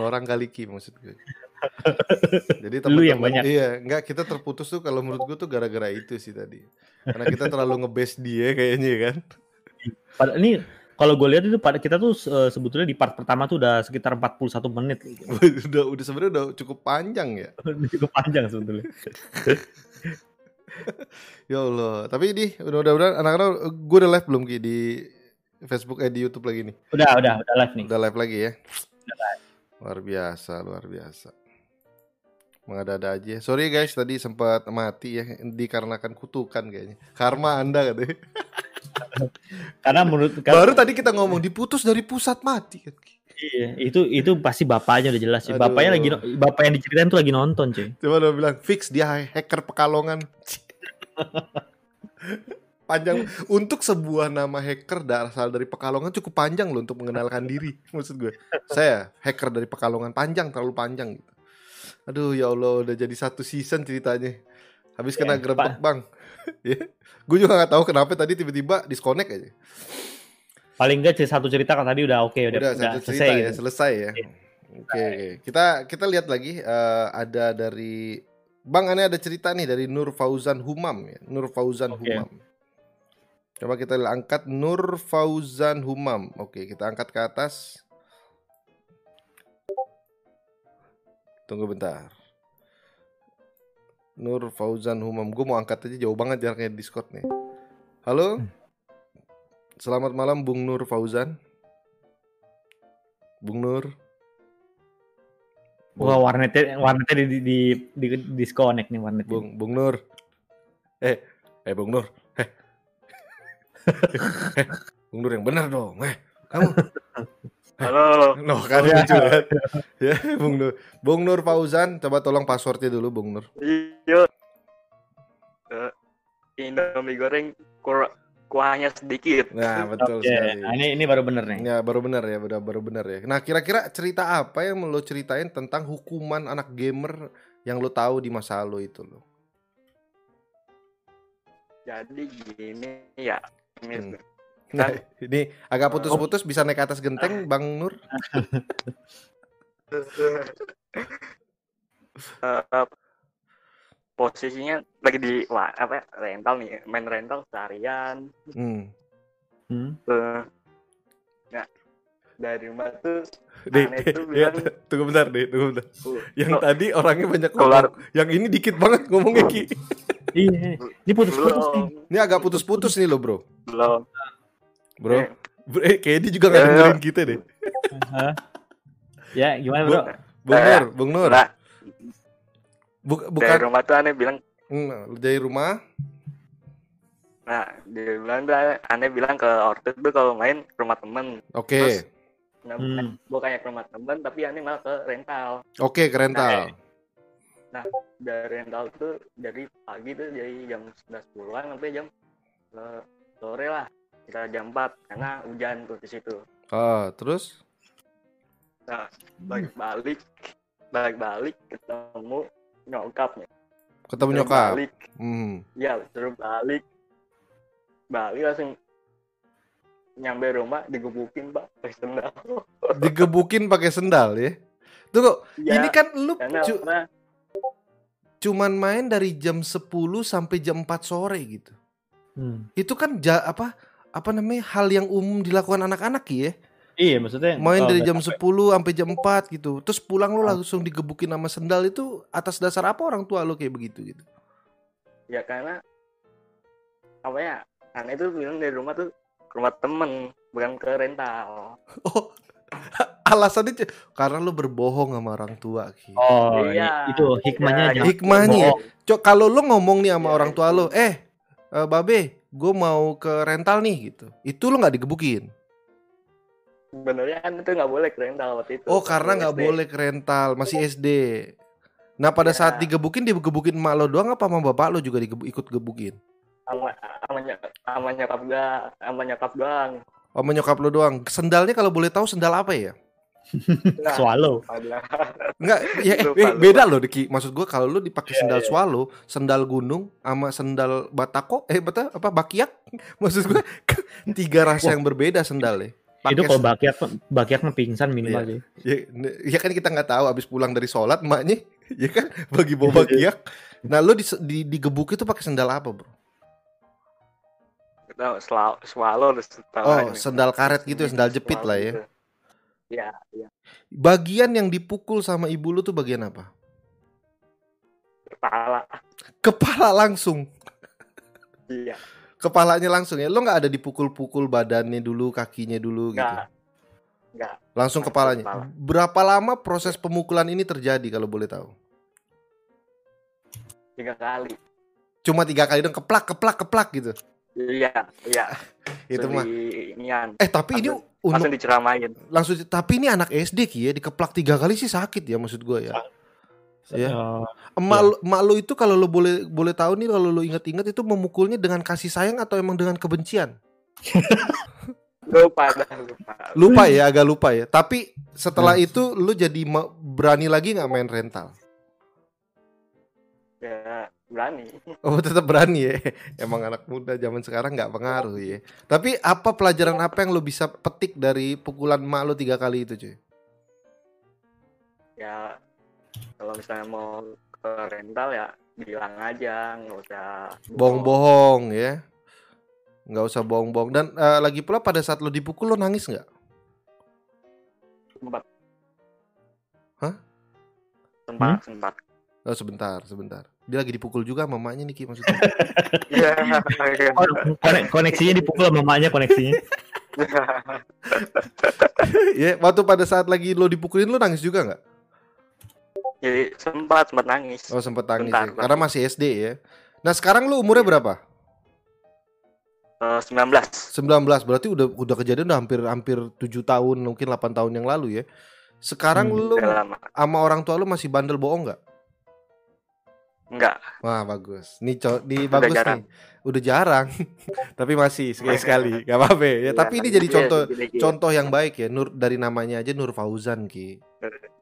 orang kali Ki maksud gue. Jadi Lu yang banyak. iya, enggak kita terputus tuh kalau menurut gue tuh gara-gara itu sih tadi. Karena kita terlalu ngebase dia kayaknya kan. Pada ini kalau gue lihat itu pada kita tuh sebetulnya di part pertama tuh udah sekitar 41 menit gitu. udah udah sebenarnya udah cukup panjang ya. Cukup panjang sebetulnya. Ya Allah. Tapi ini mudah-mudahan anak-anak gue udah live belum Ki di Facebook eh di YouTube lagi nih. Udah, udah, udah live nih. Udah live lagi ya. Luar biasa, luar biasa. Mengada-ada aja. Sorry guys, tadi sempat mati ya dikarenakan kutukan kayaknya. Karma Anda katanya. Karena menurut kan, Baru tadi kita ngomong diputus dari pusat mati kan. iya, itu itu pasti bapaknya udah jelas sih. Bapaknya lagi bapak yang diceritain tuh lagi nonton, cuy. Coba udah bilang fix dia hacker Pekalongan. panjang untuk sebuah nama hacker asal dari Pekalongan cukup panjang loh untuk mengenalkan diri maksud gue. Saya hacker dari Pekalongan panjang terlalu panjang gitu. Aduh ya Allah udah jadi satu season ceritanya. Habis kena Ya, grebek bang. ya. Gue juga nggak tahu kenapa tadi tiba-tiba disconnect aja. Paling enggak cerita- satu cerita kan tadi udah oke, udah, Udah, udah satu cerita selesai ya, gitu. selesai ya. Oke, oke. Kita kita lihat lagi eh, ada dari Bang Ane ada cerita nih dari Nur Fauzan Humam ya. Nur Fauzan Oke. Humam. Coba kita angkat Nur Fauzan Humam. Oke, kita angkat ke atas. Tunggu bentar. Nur Fauzan Humam. Gue mau angkat aja jauh banget jaraknya di Discord nih. Halo. Selamat malam Bung Nur Fauzan. Bung Nur. Wah, warnetnya warnetnya di, di, di, di disconnect nih warnetnya. Bung Bung Nur. Eh, eh Bung Nur. Eh. eh, Bung Nur yang benar dong. Eh, kamu. Halo, No, kan Ya. lucu kan? Ya, Bung Nur. Bung Nur Fauzan, coba tolong passwordnya dulu Bung Nur. iya. Eh, Indomie goreng kur kuahnya sedikit. Nah, betul Oke, sekali. nah, ini ini baru bener nih. Ya, baru benar ya, baru baru benar ya. Nah, kira-kira cerita apa yang lo ceritain tentang hukuman anak gamer yang lo tahu di masa lo itu lo? Jadi gini ya. Hmm. Nah, ini agak putus-putus bisa naik ke atas genteng, Bang Nur? Eh, posisinya lagi di wah, apa ya, rental nih, main rental seharian. Hmm. Hmm. Eh, nah, dari rumah tuh Deh, Aneh tuh ya, bilang- tunggu bentar deh, tunggu bentar. uh, Yang tadi orangnya banyak Keluar. ngomong, yang ini dikit banget ngomongnya Ki. Iya, ini putus-putus nih. Ini agak putus-putus nih lo bro, belum. bro. Eh, Bro, Eh, kayak dia juga nggak Ya, ya. dengerin kita deh. Hah? Ya, gimana, Bro? Bung Eh, Nur, Bung Nur. Nah, Bu- dari bukan rumah tuh aneh bilang, Hmm, dari rumah. nah, dia bilang tuh aneh bilang ke ortu tuh kalau main ke rumah temen. Oke, Terus, Nah, Hmm. bukannya ke rumah temen, tapi aneh malah ke rental. oke ke rental. dari rental tuh dari pagi tuh dari jam 11 sampai jam eh, sore lah kita jam 4 karena hujan tuh di situ Ah, terus? balik balik balik balik ketemu nyokapnya Ketemu nyokap. balik Hmm. ya terus balik balik langsung nyampe rumah digebukin pak pakai sendal Digebukin pakai sendal ya. Tuh kok, ya, ini kan lu karena cu- karena cuman main dari jam 10 sampai jam 4 sore gitu. Hmm. Itu kan ja, apa apa namanya hal yang umum dilakukan anak-anak ya. Iya, maksudnya Main oh, dari jam sampai- 10 sampai jam 4 gitu. Terus pulang lu langsung digebukin sama sendal itu atas dasar apa orang tua lu kayak begitu gitu. ya karena apa ya aneh tuh bilang dari rumah tuh ke rumah temen bukan ke rental Oh. Alasannya karena lu berbohong sama orang tua Ki. Oh, Iya. itu hikmahnya Iya, Hikmahnya ya. bohong. Cok kalau lu ngomong nih sama Iya, orang tua lu, "Eh, eh, Babe, gue mau ke rental nih gitu." Itu lu nggak digebukin. sebenarnya kan itu nggak boleh ke rental waktu itu Oh, karena nggak boleh ke rental, masih SD. Nah, pada Iya. saat digebukin digebukin emak lo doang apa sama bapak lo juga digebu- ikut gebukin? Sama sama nyokap sama nyokap gua sama nyokap doang Oh, sama nyokap lo doang. Sendalnya kalau boleh tahu sendal apa ya? Nah, Swallow. ada Enggak, ya eh, eh, beda loh Diki. Maksud gua kalau lu dipakai Iya, sendal iya. swallow, sendal gunung sama sendal batako, eh bata apa bakiak? Maksud gua tiga rasa yang berbeda sendalnya. itu pakai kalau bakiak bakiak mah pingsan minimal Iya. ya, ya kan kita nggak tahu abis pulang dari sholat emaknya ya kan bagi bawa bakiak nah lo di, di, digebuk itu pakai sendal apa bro Selalu swallow Oh, sendal karet gitu ya, sendal jepit lah ya. Iya, iya. bagian yang dipukul sama ibu lu tuh bagian apa Kepala. kepala langsung Iya. kepalanya langsung ya lo nggak ada dipukul-pukul badannya dulu kakinya dulu gitu Enggak. Enggak. langsung Langsung kepalanya kepala. berapa lama proses pemukulan ini terjadi kalau boleh tahu Tiga kali. cuma tiga kali dong keplak keplak keplak gitu Iya, iya. itu mah. eh tapi ini langsung- un- Langsung diceramain. langsung tapi ini anak SD ki ya dikeplak tiga kali sih sakit ya maksud gue ya. Ya. Oh, emak lu, emak lu itu kalau lo boleh boleh tahu nih kalau lo ingat-ingat itu memukulnya dengan kasih sayang atau emang dengan kebencian? Lupa lupa. lupa ya agak lupa ya. Tapi setelah itu lu jadi berani lagi nggak main rental? Ya, berani. oh tetap berani ya? Emang anak muda zaman sekarang nggak pengaruh ya. Tapi apa pelajaran apa yang lu bisa petik dari pukulan emak lu tiga kali itu cuy? Ya, kalau misalnya mau ke rental ya bilang aja, nggak usah bohong-bohong ya. Nggak usah bohong-bohong. Dan eh, lagi pula pada saat lu dipukul lu nangis nggak? Sempat. Hah? Sempat, sempat. oh sebentar sebentar dia lagi dipukul juga mamanya nih Ki maksudnya Iya. kon- konek- koneksinya dipukul sama mamanya koneksinya. ya waktu pada saat lagi lo dipukulin lu nangis juga nggak Jadi sempat, sempat nangis. Oh sempet nangis Bentar, ya. Karena masih SD ya. Nah sekarang lu umurnya berapa? Eh, 19. 19 berarti udah udah kejadian udah hampir hampir 7 tahun mungkin 8 tahun yang lalu ya. Sekarang Hmm, lu sama orang tua lu masih bandel bohong nggak? Enggak. Wah bagus. Nih co di Udah bagus jarang. nih. Udah jarang. Tapi masih sekali sekali. Gak apa-apa ya. Iya, Tapi ini jadi iya, contoh dikit-dikit. contoh yang baik ya. Nur dari namanya aja Nur Fauzan ki.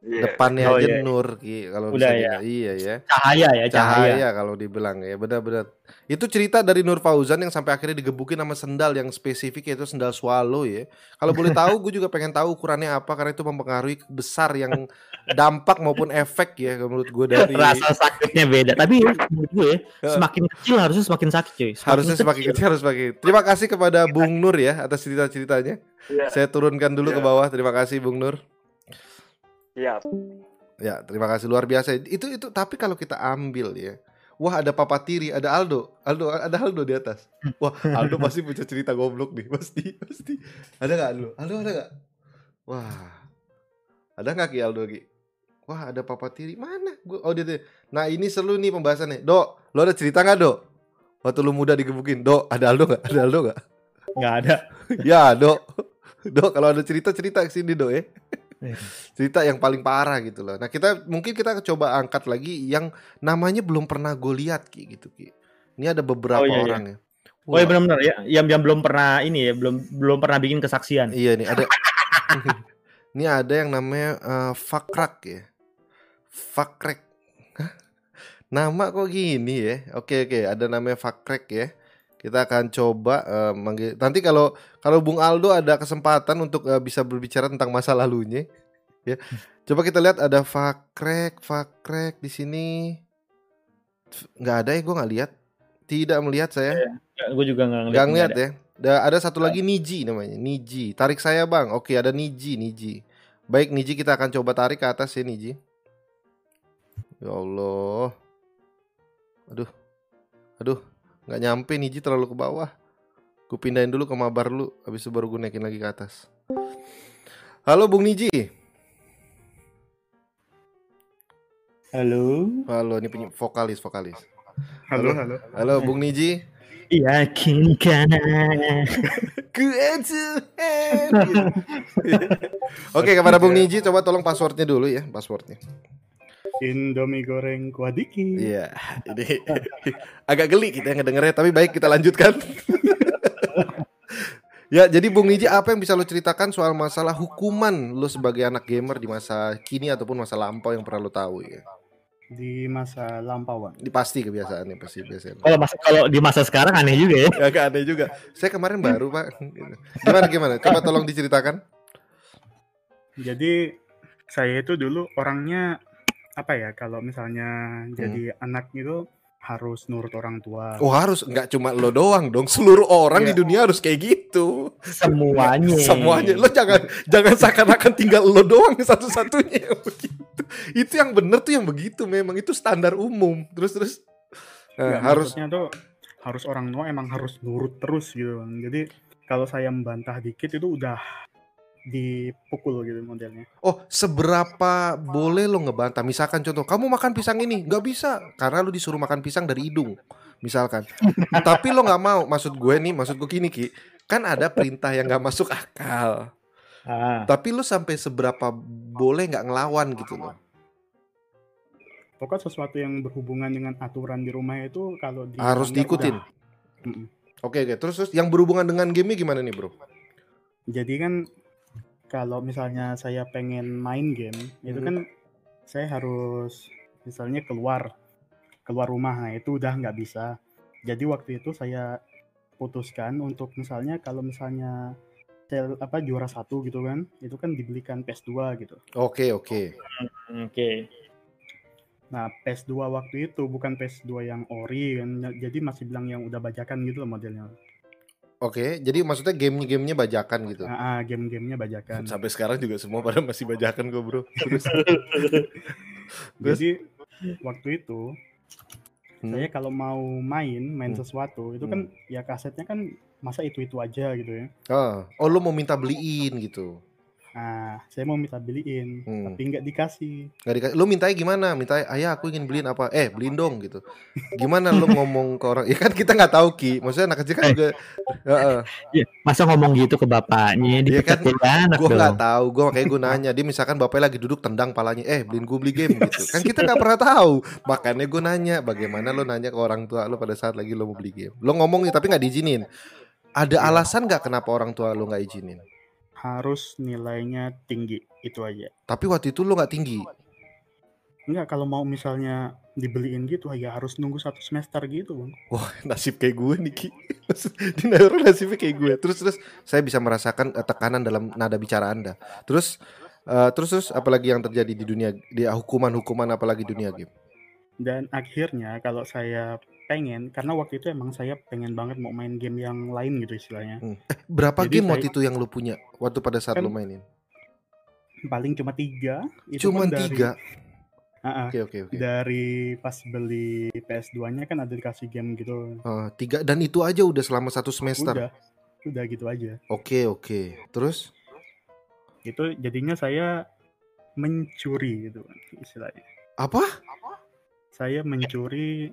Iya. Depannya Oh, aja iya. Nur ki. Kalau Udah, bisa ya. dibilang. Iya ya. Cahaya ya, cahaya. cahaya kalau dibilang ya benar-benar itu cerita dari Nur Fauzan yang sampai akhirnya digebukin sama sendal yang spesifik yaitu sendal swallow ya kalau boleh tahu gue juga pengen tahu ukurannya apa karena itu mempengaruhi besar yang dampak maupun efek ya menurut gue dari Rasa sakitnya beda. Tapi menurut gue semakin kecil harusnya semakin sakit cuy. Semakin harusnya semakin kecil harus semakin terima kasih kepada Bung Nur ya atas cerita-ceritanya Iya. saya turunkan dulu ke Iya. bawah terima kasih Bung Nur Iya. ya terima kasih luar biasa itu itu tapi kalau kita ambil ya Wah ada Papa Tiri, ada Aldo, Aldo ada Aldo di atas. Wah Aldo pasti punya cerita goblok nih, pasti pasti. Ada nggak Aldo? Aldo ada nggak? Wah ada nggak Ki Aldo Ki? Wah ada Papa Tiri mana? Gua oh dia, dia. Nah ini seru nih pembahasannya. Dok, lo ada cerita nggak Dok? Waktu lu muda digebukin, Dok ada Aldo nggak? Ada Aldo nggak? nggak ada. ya Dok, Dok kalau ada cerita cerita ke sini Dok ya. Iya. cerita yang paling parah gitu loh. Nah kita mungkin kita coba angkat lagi yang namanya belum pernah gue lihat Ki gitu Ki. Ini ada beberapa Oh, iya, iya. orang ya. Oh iya benar-benar ya, yang, yang belum pernah ini ya, belum belum pernah bikin kesaksian. Iya nih ada. ini ada yang namanya eh, Fakrak ya. Fakrek. Hah? Nama kok gini ya? Oke oke, ada namanya Fakrek ya. Kita akan coba eh, manggil. Nanti kalau kalau Bung Aldo ada kesempatan untuk eh, bisa berbicara tentang masa lalunya, ya. Coba kita lihat ada Fakrek, Fakrek di sini. Nggak ada ya, gue nggak lihat. Tidak melihat saya. Gue juga nggak ngeliat. Gak ngeliat ada. ya. Da, ada satu lagi Niji namanya. Niji. Tarik saya bang. Oke ada Niji. Niji. Baik Niji kita akan coba tarik ke atas ya Niji. Ya Allah. Aduh. Aduh. Nggak nyampe Niji terlalu ke bawah. Gue pindahin dulu ke mabar lu. Habis itu baru gue naikin lagi ke atas. Halo Bung Niji. Halo. Halo ini penyi- vokalis vokalis. Halo, halo. Halo Bung Niji. Yakinkan Ku Tuhan. Oke kepada Bung Niji coba tolong passwordnya dulu ya passwordnya. Indomie goreng kuadiki. Iya, ini agak geli kita ngedengernya, tapi baik kita lanjutkan. ya, jadi Bung Niji apa yang bisa lo ceritakan soal masalah hukuman lo sebagai anak gamer di masa kini ataupun masa lampau yang pernah lo tahu ya? di masa lampauan. Di pasti kebiasaannya pasti biasanya. Kalau mas kalau di masa sekarang aneh juga ya. Ya agak aneh juga. Saya kemarin baru pak. Gimana gimana? Coba tolong diceritakan. Jadi saya itu dulu orangnya apa ya kalau misalnya jadi anak itu harus nurut orang tua. Oh harus nggak cuma lo doang dong. Seluruh orang Iya. di dunia harus kayak gitu. Semuanya. Semuanya. Lo jangan jangan seakan-akan tinggal lo doang satu-satunya begitu. Itu yang bener tuh yang begitu. Memang itu standar umum. Terus terus. Nah, harus maksudnya tuh harus orang tua emang harus nurut terus gitu. Jadi kalau saya membantah dikit itu udah dipukul gitu modelnya. Oh, seberapa boleh lo ngebantah? Misalkan contoh, kamu makan pisang ini nggak bisa karena lo disuruh makan pisang dari hidung, misalkan. Tapi lo nggak mau. Maksud gue nih, maksud gue gini ki, kan ada perintah yang nggak masuk akal. Ah. Tapi lo sampai seberapa boleh nggak ngelawan gitu loh? Pokoknya sesuatu yang berhubungan dengan aturan di rumah itu kalau di Harus diikutin. Oke oke. Terus terus yang berhubungan dengan game gimana nih bro? Jadi kan kalau misalnya saya pengen main game itu Hmm. kan saya harus misalnya keluar keluar rumah nah itu udah nggak bisa. Jadi waktu itu saya putuskan untuk misalnya kalau misalnya saya apa juara satu gitu kan itu kan dibelikan PS2 gitu. Oke oke. Oke. Nah PS2 waktu itu bukan PS2 yang ori kan jadi masih bilang yang udah bajakan gitu loh modelnya. Oke. Jadi maksudnya game-gamenya bajakan gitu. Ah, ah, game-gamenya bajakan. Sampai sekarang juga semua pada masih bajakan kok bro. Terus. Jadi waktu itu Hmm. saya kalau mau main main Hmm. sesuatu itu kan ya kasetnya kan masa itu itu aja gitu ya. Ah. Oh lo mau minta beliin gitu? Nah saya mau minta beliin Hmm. tapi nggak dikasih. Nggak dikasih. Lu mintanya gimana? Minta ayah aku ingin beliin apa? Eh beliin dong gitu. Gimana lu ngomong ke orang? Ya kan kita nggak tahu ki. Maksudnya anak kecil kan juga. Heeh. Iya, masa ngomong gitu ke bapaknya Iya kan, ya gue nggak tahu. Gue makanya gue nanya. Dia misalkan bapaknya lagi duduk tendang palanya. Eh beliin gue beli game gitu. Kan kita nggak pernah tahu. Makanya gue nanya. Bagaimana lo nanya ke orang tua lo pada saat lagi lo mau beli game? Lo ngomong nih tapi nggak diizinin. Ada alasan nggak kenapa orang tua lo nggak izinin? Harus nilainya tinggi itu aja. Tapi waktu itu lo nggak tinggi. Enggak kalau mau misalnya dibeliin gitu ya harus nunggu satu semester gitu bang. Wah nasib kayak gue nih Ki Di Nauru nasibnya kayak gue Terus terus saya bisa merasakan eh, tekanan dalam nada bicara anda Terus eh, terus terus apalagi yang terjadi di dunia di hukuman-hukuman apalagi dunia game Dan akhirnya kalau saya pengen karena waktu itu emang saya pengen banget mau main game yang lain gitu istilahnya. Berapa Jadi game saya- waktu itu yang lu punya Waktu pada saat Kan lu mainin Paling cuma tiga. Itu pun dari- tiga. Oke oke oke dari pas beli PS2-nya kan ada dikasih game gitu. Eh, Tiga dan itu aja udah selama satu semester Udah, udah gitu aja. Oke oke Terus Itu jadinya saya mencuri gitu kan istilahnya. Apa? Saya mencuri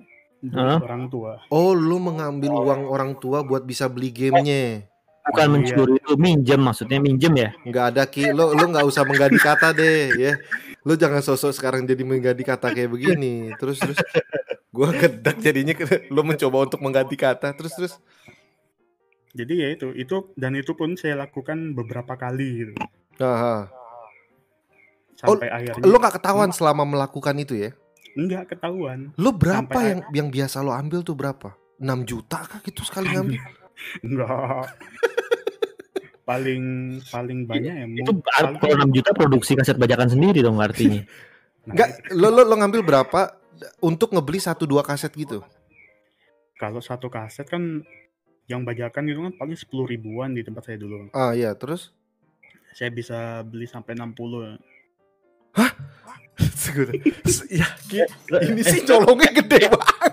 Hah? orang tua. Oh lu mengambil uang orang tua buat bisa beli gamenya? Bukan Iya. mencuri itu minjem maksudnya minjem ya. nggak ada ki. Lo lo nggak usah mengganti kata deh ya. Lo jangan sosok sekarang jadi mengganti kata kayak begini. Terus terus. Gua gedak jadinya lo mencoba untuk mengganti kata. Terus terus. Jadi ya itu, itu dan itu pun saya lakukan beberapa kali gitu. nah, Sampai akhirnya. lo nggak ketahuan selama melakukan itu ya enggak ketahuan. lo berapa Sampai yang yang biasa lo ambil tuh berapa 6 juta kah gitu sekali ngambil Enggak. paling paling banyak ya Itu paling- kalau 6 juta produksi kaset bajakan sendiri dong artinya. Nah, nggak lo, lo lo ngambil berapa untuk ngebeli satu dua kaset gitu kalau satu kaset kan yang bajakan itu kan paling 10 ribuan di tempat saya dulu. ah iya terus Saya bisa beli sampai 60. Segera. ya Ki, ini sih colongnya gede banget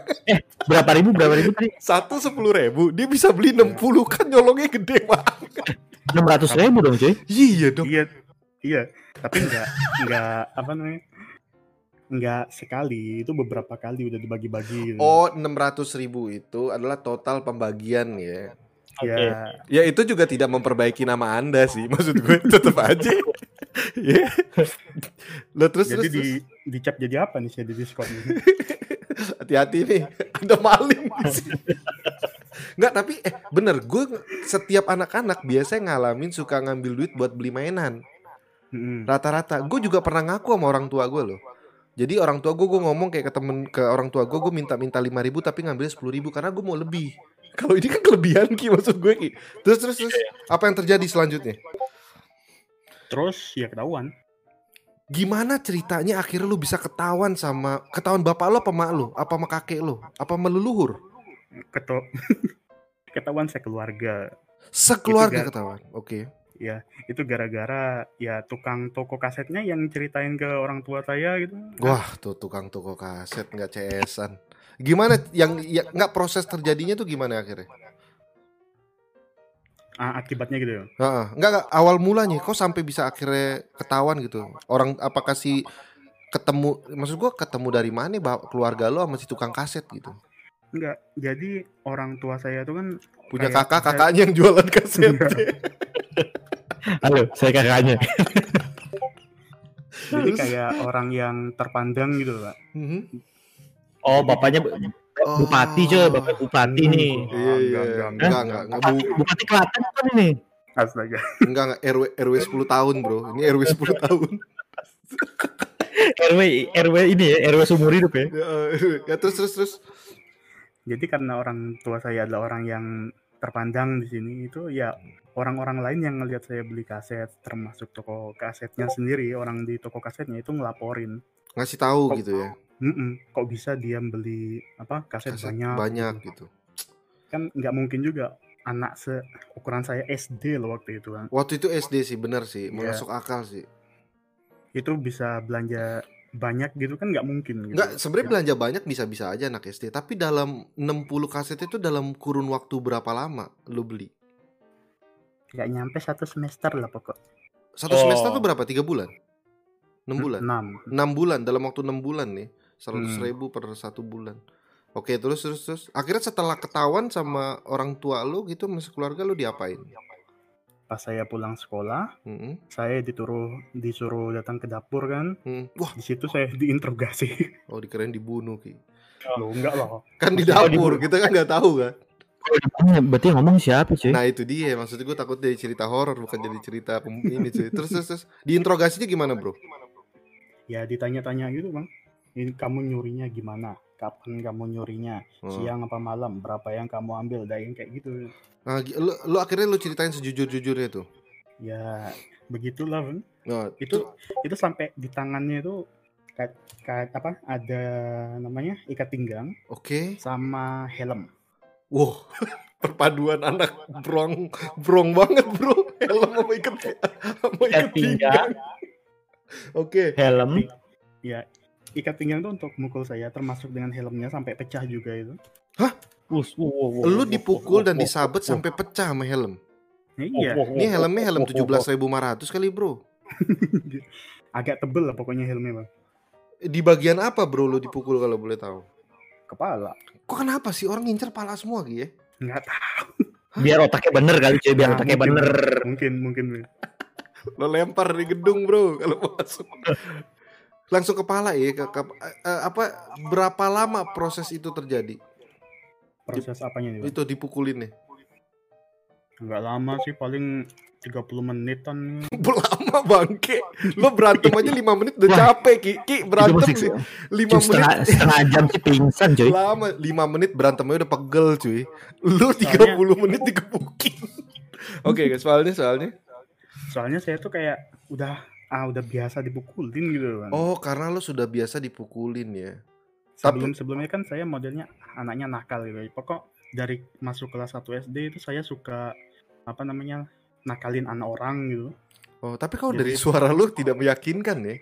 Berapa ribu berapa ribu tadi? satu sepuluh ribu dia bisa beli 60 kan nyolongnya gede banget 600 ribu dong cuy. iya dong Iya, iya. Tapi enggak enggak apa namanya? Enggak sekali, itu beberapa kali udah dibagi-bagi gitu. oh 600 ribu itu adalah total pembagian ya ya. ya itu juga tidak memperbaiki nama anda sih maksud gue tetap aja ya lo terus Jadi terus, di terus. dicap jadi apa nih saya di Discord ini? hati-hati nih ada maling. Nggak tapi eh bener gue setiap anak-anak biasanya ngalamin suka ngambil duit buat beli mainan rata-rata gue juga pernah ngaku sama orang tua gue loh Jadi orang tua gue gue ngomong kayak ke temen ke orang tua gue gue minta minta lima ribu tapi ngambilnya sepuluh ribu karena gue mau lebih. Kalau ini kan kelebihan ki maksud gue ki. Terus terus terus apa yang terjadi selanjutnya? Terus ya ketahuan. Gimana ceritanya akhirnya lu bisa ketahuan sama ketahuan bapak lo apa mak lo? Apa sama kakek lo? Apa sama leluhur? Keto ketahuan saya keluarga. Sekeluarga Gar. ketahuan. Oke. Ya, itu gara-gara ya tukang toko kasetnya yang ceritain ke orang tua saya gitu. Wah, tuh tukang toko kaset nggak CS-an. Gimana yang ya, nggak proses terjadinya tuh gimana akhirnya? Ah, akibatnya gitu ya. Heeh, enggak, enggak awal mulanya kok sampai bisa akhirnya ketahuan gitu. Orang apakah si ketemu maksud gua ketemu dari mana keluarga lo sama si tukang kaset gitu. Enggak, jadi orang tua saya tuh kan Punya Kayak- kakak, kakaknya yang jualan kaset. Halo, saya kakaknya. jadi kayak orang yang terpandang gitu, Pak. Mhm. Oh, bapaknya bu- bupati coy, bapak bupati nih. Iya, iya. Enggak, enggak, Enggak, enggak, enggak, Bupati, bu, bupati Klaten kan ini. Astaga. enggak, enggak, RW RW 10 tahun, Bro. Ini RW 10 tahun. RW RW ini ya, RW seumur hidup ya. Ya, ya terus terus terus. Jadi karena orang tua saya adalah orang yang terpandang di sini itu ya orang-orang lain yang ngelihat saya beli kaset termasuk toko kasetnya sendiri orang di toko kasetnya itu ngelaporin Ngasih tahu gitu ya. "Mm-mm, kok bisa dia beli apa kaset, Kaset banyak banyak gitu. kan nggak mungkin juga anak seukuran saya SD loh waktu itu kan Waktu itu SD sih, bener sih, Iya. masuk akal sih. itu bisa belanja banyak gitu kan nggak mungkin gitu. Enggak, sebenarnya belanja banyak bisa-bisa aja anak SD, tapi dalam 60 kaset itu dalam kurun waktu berapa lama lu beli? nggak nyampe satu semester lah pokok Satu Oh. semester tuh berapa? Tiga bulan? 6 bulan? enam 6 bulan dalam waktu 6 bulan nih. 100 Hmm. ribu per satu bulan. Oke, terus terus terus. Akhirnya setelah ketahuan sama orang tua lu gitu, sama keluarga lu diapain? pas saya pulang sekolah Mm-mm. saya disuruh disuruh datang ke dapur kan Hmm. Wah, di situ saya diinterogasi oh dikirain dibunuh ki. lo enggak loh Kan di Oh, dapur, dibunuh. kita kan nggak tahu kan. Ditanya, berarti yang ngomong siapa cuy? Nah itu dia, maksud gue takut jadi cerita horor bukan jadi cerita ini cuy. Terus terus, terus. diinterogasinya gimana bro? ya ditanya-tanya gitu bang ini kamu nyurinya gimana kapan kamu nyurinya Oh. siang apa malam berapa yang kamu ambil dan yang kayak gitu Nah, lu, lu akhirnya lu ceritain sejujur-jujurnya tuh. ya begitulah bang Nah, itu itu sampai di tangannya itu kayak, kayak apa ada namanya ikat pinggang oke. sama helm Wow, perpaduan anak brong brong banget bro. Helm sama ikat sama Ikat pinggang. pinggang. Oke. Helm. ya ikat pinggang tuh untuk mukul saya termasuk dengan helmnya sampai pecah juga itu Us, wow, wow, wow, Lu dipukul wow, dan disabet wow, sampai pecah sama helm. Wow, iya wow, wow, Ini helmnya helm wow, tujuh wow, belas ribu kali bro. agak tebel lah pokoknya helmnya bang Di bagian apa bro lu dipukul kalau boleh tahu? kepala Kok kenapa sih orang ngincer pala semua Gi ya? nggak tahu Biar otaknya bener kali cuy, biar Nah, otaknya mungkin, bener. mungkin mungkin Lo lempar di gedung bro kalau mau masuk. Langsung kepala ya ke, ke- eh, apa berapa lama proses itu terjadi? proses apanya nih? Itu dipukulin nih. nggak lama sih paling 30 menitan Lama bangke. Lo berantem aja 5 menit udah capek Ki. Ki berantem sih 5 Cuma setengah, menit. setengah jam sih pingsan cuy. Lama 5 menit berantemnya udah pegel cuy. Lu 30 menit digebukin. Oke guys, soalnya soalnya. soalnya saya tuh kayak udah ah udah biasa dipukulin gitu kan Oh, karena lo sudah biasa dipukulin ya. sebelum sebelumnya kan saya modelnya anaknya nakal gitu pokok dari masuk kelas 1 SD itu saya suka apa namanya nakalin anak orang gitu Oh, tapi kalau Jadi- dari suara lu tidak meyakinkan ya.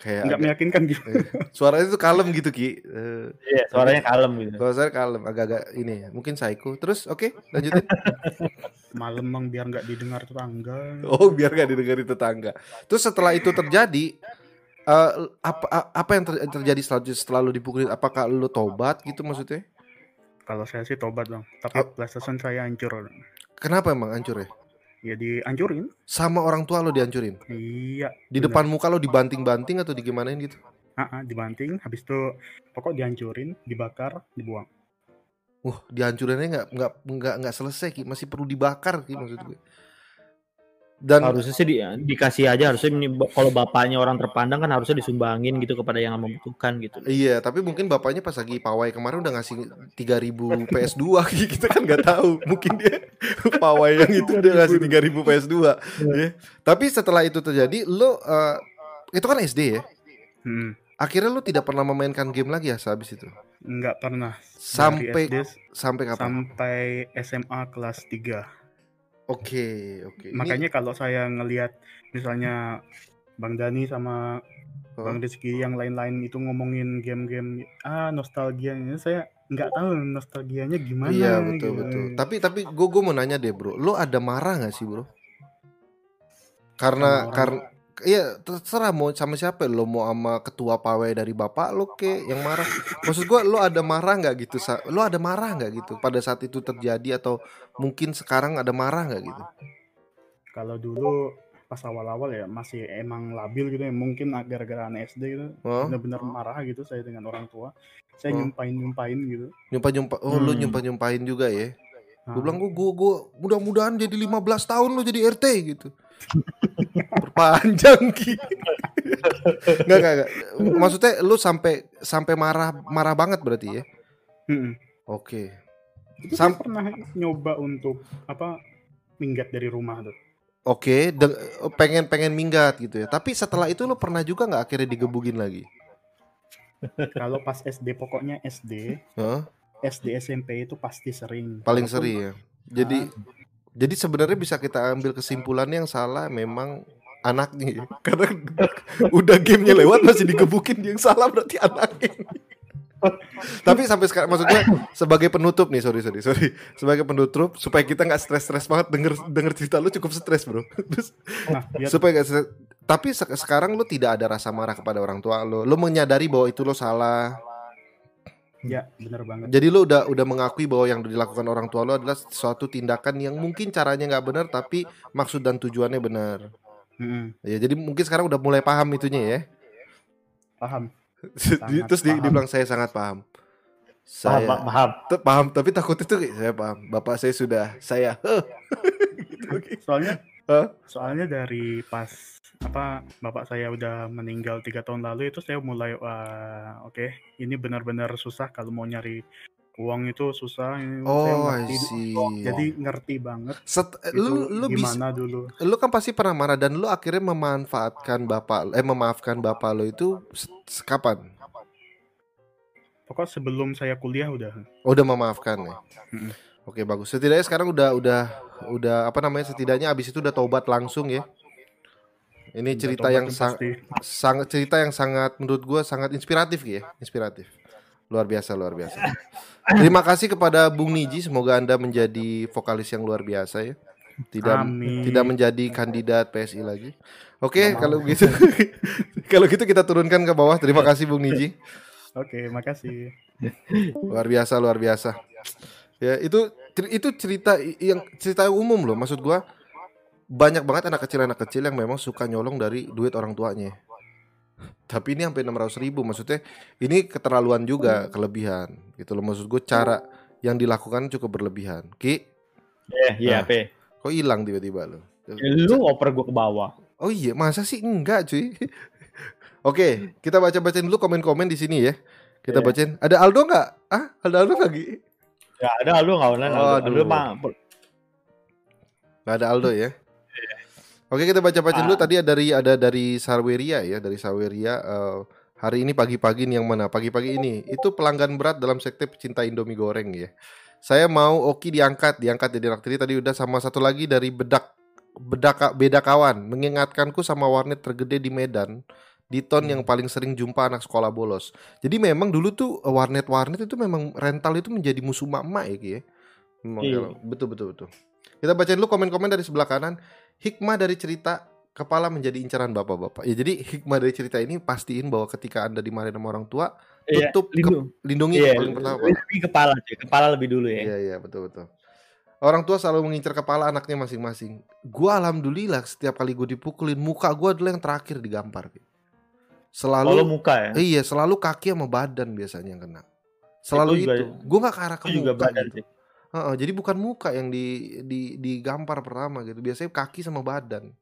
Kayak nggak agak- meyakinkan gitu eh, suaranya tuh kalem gitu Ki. Eh, Iya, suaranya kalem gitu. saya kalem, agak-agak ini ya. Mungkin psycho. Terus oke, lanjutin. malam bang biar nggak didengar tetangga Oh, biar gak didengarin tetangga. Terus setelah itu terjadi, eh, apa apa yang ter- terjadi selanjutnya setelah lu dipukulin? Apakah lu tobat gitu maksudnya? kalau saya sih tobat bang tapi Oh. PlayStation saya hancur Kenapa emang hancur ya? Ya dihancurin Sama orang tua lu dihancurin. iya Di Bener. depan muka lu dibanting-banting atau digimanain gitu? Ah, dibanting habis itu pokok dihancurin dibakar dibuang Wah, dihancurinnya nggak nggak nggak nggak selesai Ki, masih perlu dibakar Ki maksud gue. Dan harusnya sih di- dikasih aja harusnya kalau bapaknya orang terpandang kan harusnya disumbangin gitu kepada yang membutuhkan gitu. Iya, tapi mungkin bapaknya pas lagi pawai kemarin udah ngasih 3000 PS2 kita kan nggak tahu. Mungkin dia pawai yang itu dia ngasih 3000 PS2. ya. Tapi setelah itu terjadi, lo eh, itu kan SD ya. Hmm, Akhirnya lo tidak pernah memainkan game lagi ya sehabis itu. nggak pernah Sampai SD sampai kapan? sampai SMA kelas 3 Oke, oke. Ini- makanya kalau saya ngelihat misalnya Bang Dani sama Oh. Bang Rizky yang lain-lain itu ngomongin game-game ah nostalgianya saya nggak tahu nostalgianya gimana Iya betul gitu. betul. Tapi tapi gue gue mau nanya deh bro, lo ada marah nggak sih bro? Karena karena iya terserah mau sama siapa lo mau sama ketua pawai dari bapak lo ke yang marah. Maksud gue lo ada marah nggak gitu? Lo ada marah nggak gitu pada saat itu terjadi atau mungkin sekarang ada marah nggak gitu? kalau dulu pas awal-awal ya masih emang labil gitu ya mungkin gara-gara anak SD gitu Oh, benar-benar marah gitu saya dengan orang tua saya Oh. nyumpain nyumpain gitu nyumpa nyumpa. Oh lo Hmm. nyumpa nyumpain juga ya? Nah, Gue bilang gue gue gue mudah-mudahan jadi 15 tahun lo jadi RT gitu. Perpanjang Ki. Enggak enggak enggak. Maksudnya lu sampai sampai marah marah banget berarti ya? mm-mm. Oke. itu Sam- saya pernah nyoba untuk apa minggat dari rumah tuh Oke, de- pengen pengen minggat gitu ya. Tapi setelah itu lu pernah juga nggak akhirnya digebugin lagi? kalau pas SD pokoknya SD Hah? SD SMP itu pasti sering Paling Walaupun- sering ya. Jadi jadi sebenarnya bisa kita ambil kesimpulannya yang salah memang anaknya ya. Karena udah gamenya lewat masih digebukin yang salah berarti anaknya. Tapi sampai sekarang maksudnya sebagai penutup nih sorry sorry sorry sebagai penutup supaya kita nggak stres-stres banget denger denger cerita lu cukup stres bro. Terus nah supaya nggak stres. Tapi se- sekarang lu tidak ada rasa marah kepada orang tua lu. Lu menyadari bahwa itu lo salah. Ya bener banget Jadi lu udah udah mengakui bahwa yang dilakukan orang tua lu adalah suatu tindakan yang mungkin caranya nggak benar tapi maksud dan tujuannya benar. Mm-mm. Ya jadi mungkin sekarang udah mulai paham itunya ya. paham Terus paham. bilang saya sangat paham. Paham, Saya paham. Te- paham tapi takut itu saya paham. Bapak saya sudah saya. gitu, oke. soalnya Hah? soalnya dari pas apa bapak saya udah meninggal tiga tahun lalu itu saya mulai wah oke ini benar-benar susah kalau mau nyari uang itu susah ini saya Oh, I ngerti see. jadi ngerti banget Set- itu lu lu bisa gimana dulu lu kan pasti pernah marah dan lu akhirnya memanfaatkan bapak eh memaafkan bapak lu itu kapan? pokok sebelum saya kuliah udah Oh, udah memaafkan ya. Oke bagus. Setidaknya sekarang udah udah udah apa namanya? Setidaknya abis itu udah tobat langsung ya. Ini cerita yang sang- sangat cerita yang sangat menurut gue sangat inspiratif ya, inspiratif. Luar biasa, luar biasa. Terima kasih kepada Bung Niji, semoga Anda menjadi vokalis yang luar biasa ya. Tidak Amin. tidak menjadi kandidat PSI lagi. Oke, kalau gitu kalau gitu kita turunkan ke bawah. Terima kasih Bung Niji. oke makasih Luar biasa, luar biasa. Ya, itu itu cerita yang cerita umum loh. Maksud gua banyak banget anak kecil anak kecil yang memang suka nyolong dari duit orang tuanya. Tapi ini sampai 600 ribu maksudnya ini keterlaluan juga kelebihan gitu loh maksud gue cara yang dilakukan cukup berlebihan. Ki, Eh, iya, Nah. P. kok hilang tiba-tiba lo? Ya, Lu oper gua ke bawah. Oh iya, masa sih enggak cuy? Oke, kita baca-bacain dulu komen-komen di sini ya. Kita Iya. bacain. Ada Aldo nggak? Ah, ada Aldo lagi? Ya ada lu nggak online. Aldo. Aldo Aduh. mah Nggak ada Aldo ya. Oke kita baca-baca dulu Ah. tadi ada dari ada dari Sarweria ya dari Sarweria eh, hari ini pagi-pagi yang mana pagi-pagi ini itu pelanggan berat dalam sekte pecinta Indomie goreng ya. Saya mau Oki diangkat diangkat jadi anak tiri tadi udah sama satu lagi dari bedak bedaka beda kawan mengingatkanku sama warnet tergede di Medan di ton yang paling sering jumpa anak sekolah bolos. Jadi memang dulu tuh eh, warnet-warnet itu memang rental itu menjadi musuh mak-mak ya ya. Memang Iya. betul betul betul. Kita bacain dulu komen-komen dari sebelah kanan. Hikmah dari cerita kepala menjadi incaran bapak-bapak. Ya jadi hikmah dari cerita ini pastiin bahwa ketika anda dimarahin sama orang tua, Iya, tutup ke- lindung. lindungi Iya, paling pertama. Lindungi kepala cuy. Kepala lebih dulu ya. Iya iya betul betul. Orang tua selalu mengincar kepala anaknya masing-masing. Gua alhamdulillah setiap kali gue dipukulin muka gua adalah yang terakhir digampar. Ki. Kalau Selalu muka ya. iya selalu kaki sama badan biasanya yang kena. Selalu Itu itu. Gue nggak ke arah ke Itu juga muka badan gitu. sih. Heeh, jadi bukan muka yang di di digampar pertama gitu. Biasanya kaki sama badan.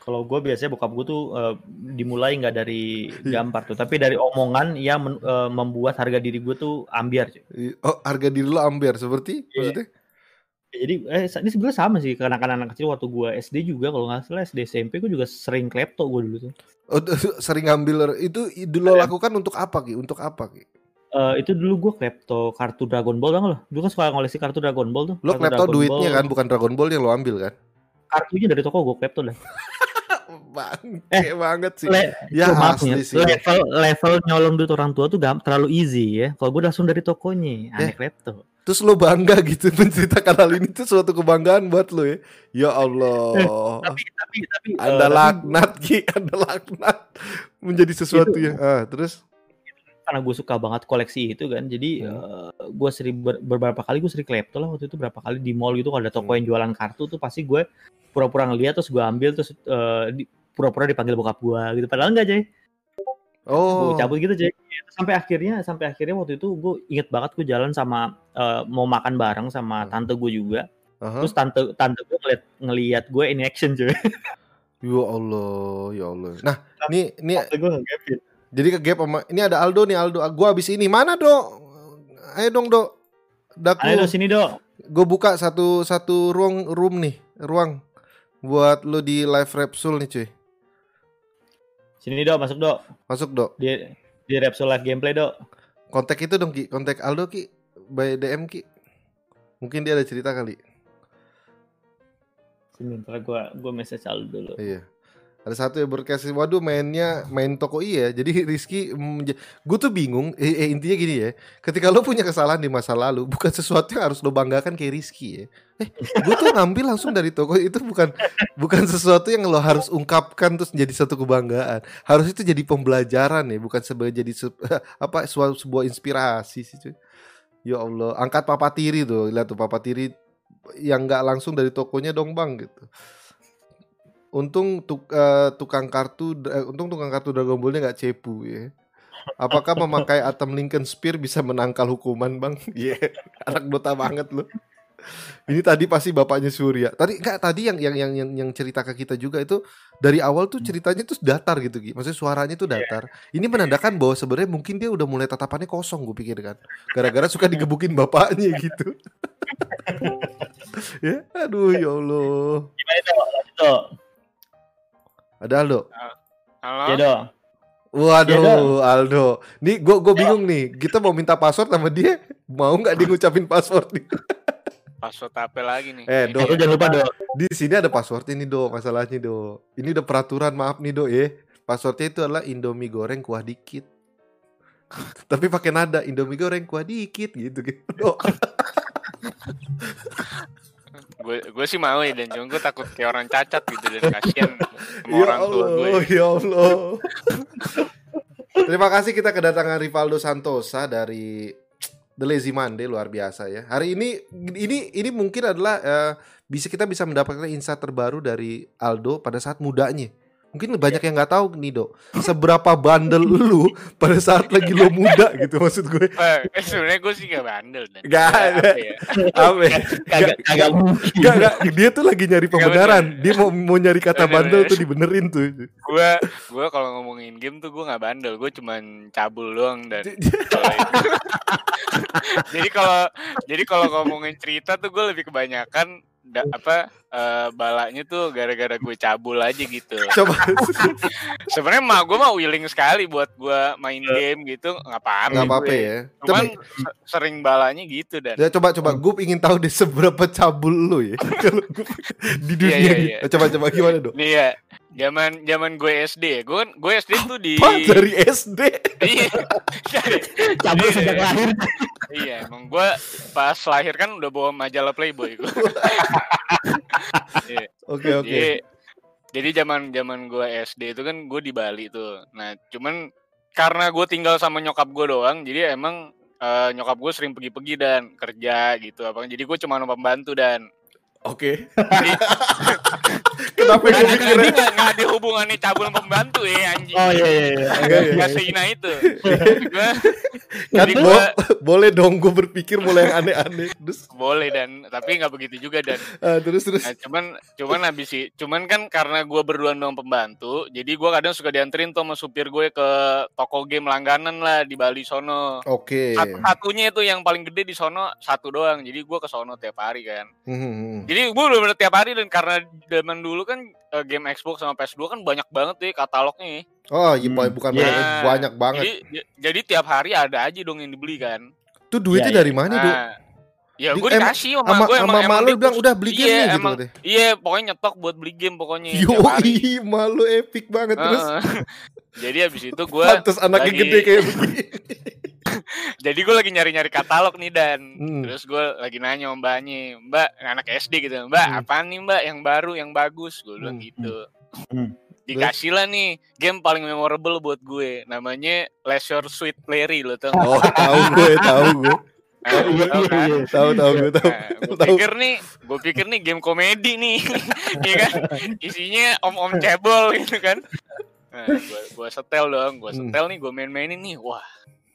Kalau gue biasanya bokap gue tuh eh, dimulai nggak dari Iya. gambar tuh, tapi dari omongan yang men- eh, membuat harga diri gue tuh ambiar. cuy. Oh, harga diri lo ambiar seperti Iya. maksudnya? Jadi eh, ini sebenarnya sama sih karena anak kecil waktu gue SD juga kalau nggak salah SD SMP gue juga sering klepto gue dulu tuh. Oh, sering ngambil itu dulu Iya. lakukan untuk apa Ki? Untuk apa Ki? Eh, itu dulu gue klepto kartu Dragon Ball nggak lo? Dulu kan suka ngoleksi kartu Dragon Ball tuh. Lo klepto duitnya Ball. kan, bukan Dragon Ball yang lo ambil kan? Kartunya dari toko gue klepto dah. Bangke banget sih. Le- ya Tuh, maaf asli nih, sih. level level nyolong duit orang tua tuh gam, terlalu easy ya. Kalau gue langsung dari tokonya, Eh. aneh klepto. Terus lo bangga gitu menceritakan hal ini tuh suatu kebanggaan buat lo ya. Ya Allah. Tapi tapi tapi eh, Anda tapi laknat Ki, Anda laknat menjadi sesuatu Itu- yang ah, terus karena gue suka banget koleksi itu kan, jadi Hmm. gue sering ber- beberapa kali gue sering klepto lah waktu itu berapa kali di mall gitu kalau ada toko Hmm. yang jualan kartu tuh pasti gue pura-pura ngeliat terus gue ambil terus eh, di- pura-pura dipanggil bokap gue gitu. Padahal enggak Jay. oh. gue cabut gitu Jay. Sampai akhirnya sampai akhirnya waktu itu gue inget banget gue jalan sama eh, mau makan bareng sama Hmm. tante gue juga. Aha. Terus tante tante gue ngeliat ngeliat gue in action cuy. Ya Allah, ya Allah. Nah, Tante gue ngegapin. Jadi ke gap sama ini ada Aldo nih Aldo. Gua habis ini mana, Dok? Ayo dong, Dok. Daku. Ayo sini dong. Gue buka satu satu ruang room nih, ruang buat lo di live Repsul nih, cuy. Sini dong, masuk dong. Masuk, Dok. Di di Repsol Live Gameplay dong. Kontak itu dong, Ki. Kontak Aldo, Ki. By DM, Ki. Mungkin dia ada cerita kali. Sini ntar gue gue message Aldo dulu. Iya. Ada satu yang berkasih, waduh mainnya main toko iya. Jadi Rizky, gue tuh bingung. Eh, eh, intinya gini ya, ketika lo punya kesalahan di masa lalu, bukan sesuatu yang harus lo banggakan kayak Rizky ya. Eh, gue tuh ngambil langsung dari toko itu bukan bukan sesuatu yang lo harus ungkapkan terus jadi satu kebanggaan. Harus itu jadi pembelajaran ya, bukan sebagai jadi se- apa sebuah, sebuah inspirasi sih cuy. Ya Allah, angkat papa tiri tuh, lihat tuh papa tiri yang nggak langsung dari tokonya dong bang gitu. Untung tuk, eh, tukang kartu, eh, untung tukang kartu Dragon Ball-nya nggak cepu ya. Apakah memakai Atom Lincoln Spear bisa menangkal hukuman bang? Iya, anak Dota banget loh. Ini tadi pasti bapaknya Surya. Tadi enggak tadi yang yang yang yang, cerita ke kita juga itu dari awal tuh ceritanya tuh datar gitu Gi. Maksudnya suaranya tuh datar. Ini menandakan bahwa sebenarnya mungkin dia udah mulai tatapannya kosong gue pikir kan. Gara-gara suka digebukin bapaknya gitu. ya, aduh ya Allah. Gimana dong? Ada Aldo. Halo? Ya dong. Waduh, Ya dong. Aldo. Nih gue gue bingung nih. Kita mau minta password sama dia, mau nggak dia ngucapin password nih? Password apa lagi nih? Eh. Lu jangan lupa dong. Di sini ada password ini do, masalahnya do. Ini udah peraturan, maaf nih do ya. Passwordnya itu adalah Indomie goreng kuah dikit. Tapi pakai nada Indomie goreng kuah dikit gitu gitu. Gue gue sih mau ya dan cuma gue takut kayak orang cacat gitu dan kasihan sama Ya orang tua gue. Allah, ya Allah. Terima kasih kita kedatangan Rivaldo Santosa dari The Lazy Monday luar biasa ya. Hari ini ini ini mungkin adalah eh, bisa kita bisa mendapatkan insight terbaru dari Aldo pada saat mudanya. Mungkin banyak yang nggak tahu nih dok, seberapa bandel lu pada saat lagi lo muda gitu maksud gue. Eh, sebenarnya gue sih gak bandel dan Gak ada. Apa? Apa? Kagak kagak mungkin. Gak, gak, dia tuh lagi nyari pembenaran. Dia mau mau nyari kata Bener, bandel bener. tuh dibenerin tuh. gue gue kalau ngomongin game tuh gue nggak bandel gue cuman cabul doang dan jadi kalau jadi kalau ngomongin cerita tuh gue lebih kebanyakan da- apa eh, balanya tuh gara-gara gue cabul aja gitu. Coba. Sebenarnya mah gue mah willing sekali buat gue main game gitu nggak apa-apa nggak apa-apa ya. cuman Tapi se- sering balanya gitu dan. Ya coba coba. Gue ingin tahu deh seberapa cabul lu ya. Di dunia Iya, iya, ini. iya. Coba coba. Gimana dok? nih ya zaman zaman gue SD ya gue gue SD tuh di dari SD. iya Cabul Iya, sejak iya. lahir. iya emang gue pas lahir kan udah bawa majalah Playboy gue Oke oke. Jadi jadi zaman zaman gue SD itu kan gue di Bali tuh. Nah cuman karena gue tinggal sama nyokap gue doang, jadi emang eh, nyokap gue sering pergi-pergi dan kerja gitu apa. Jadi gue cuma numpang bantu dan Oke. jadi Kenapa gue Nggak ada- mikirnya? nggak ada hubungannya cabul pembantu ya anjing. Oh iya iya iya. Enggak, iya. Nggak sehina itu. Gua- Kan jadi bo- gua- boleh dong gue berpikir mulai yang aneh-aneh. Terus boleh dan tapi nggak begitu juga dan ah, terus terus. Nah, cuman cuman habis sih cuman kan karena gue berdua doang pembantu jadi gue kadang suka dianterin tuh sama supir gue ke toko game langganan lah di Bali sono Oke. satu satunya itu yang paling gede di sono satu doang jadi gue ke sono tiap hari kan Hmm. Jadi gue bener-bener tiap hari dan karena zaman dulu kan eh, game Xbox sama PS2 kan banyak banget ya katalognya Oh, iya Hmm. bukan Iya. banyak, banyak banget. jadi j- jadi tiap hari ada aja dong yang dibeli kan Tuh duitnya Iya, iya. dari mana, Dok? nah, ya gue dikasih sama Sama gue sama malu dia bilang udah beli game Iya, nih gitu emang- katanya. Iya, pokoknya nyetok buat beli game pokoknya. Yo, malu epic banget terus. Heeh. jadi habis itu gue, Pantes anaknya lagi- gede kayak begini. jadi gue lagi nyari-nyari katalog nih dan Hmm. terus gue lagi nanya mbaknya, mbak anak SD gitu, mbak Hmm. apaan nih mbak yang baru yang bagus, gue bilang Hmm. gitu. Hmm. Dikasih lah nih game paling memorable buat gue, namanya Leisure Suit Larry lo tau. Oh, tahu gue, tahu gue. Nah, kan? iya. Tahu tahu gue tahu. Nah, gue pikir nih, gue pikir nih game komedi nih, ya kan? Isinya om-om cebol gitu kan. Nah, gue gue setel dong, gue Hmm. setel nih, gue main-mainin nih, wah.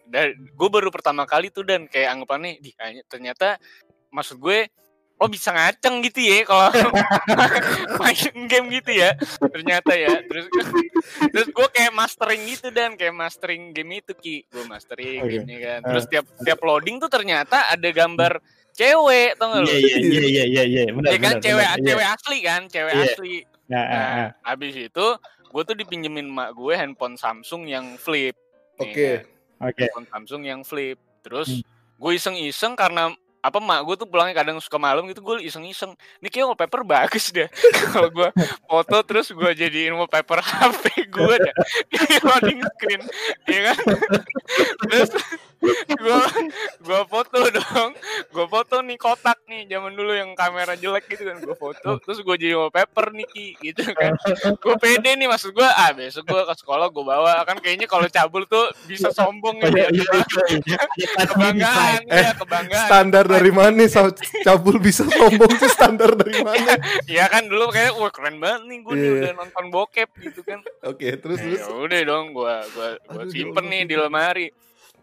Dan gue baru pertama kali tuh dan kayak anggapannya, di ternyata maksud gue, oh bisa ngaceng gitu ya kalau main game gitu ya, ternyata ya. Terus terus gue kayak mastering gitu dan kayak mastering game itu ki, gue mastering Oke. gamenya kan. Terus tiap tiap loading tuh ternyata ada gambar cewek, tau gak lu? Iya iya iya iya iya iya. Benar Ya kan benar, cewek benar, iya. cewek asli kan, cewek Iya. asli. Nah, ah, Nah, ah. habis itu gue tuh dipinjemin mak gue handphone Samsung yang flip. Nih, Oke. kan, Oke. Handphone Samsung yang flip. Terus Hmm. gue iseng-iseng karena apa mak gue tuh pulangnya kadang suka malam gitu gue iseng-iseng ini kayak wallpaper bagus deh kalau gue foto terus gue jadiin wallpaper HP gue deh di loading screen ya kan terus gue gue foto dong gue foto nih kotak nih zaman dulu yang kamera jelek gitu kan gue foto terus gue jadi wallpaper nih Ki, gitu kan gue pede nih maksud gue ah besok gue ke sekolah gue bawa kan kayaknya kalau cabul tuh bisa sombong iya, ya iya, iya, kebanggaan Eh, ya kebanggaan Standar dari mana cabul bisa sombong tuh standar dari mana? Iya kan dulu kayak wah keren banget nih gue nih Iya. udah nonton bokep gitu kan. Oke, terus Nah, terus. ya udah dong gua gua gua simpen ya nih di lemari.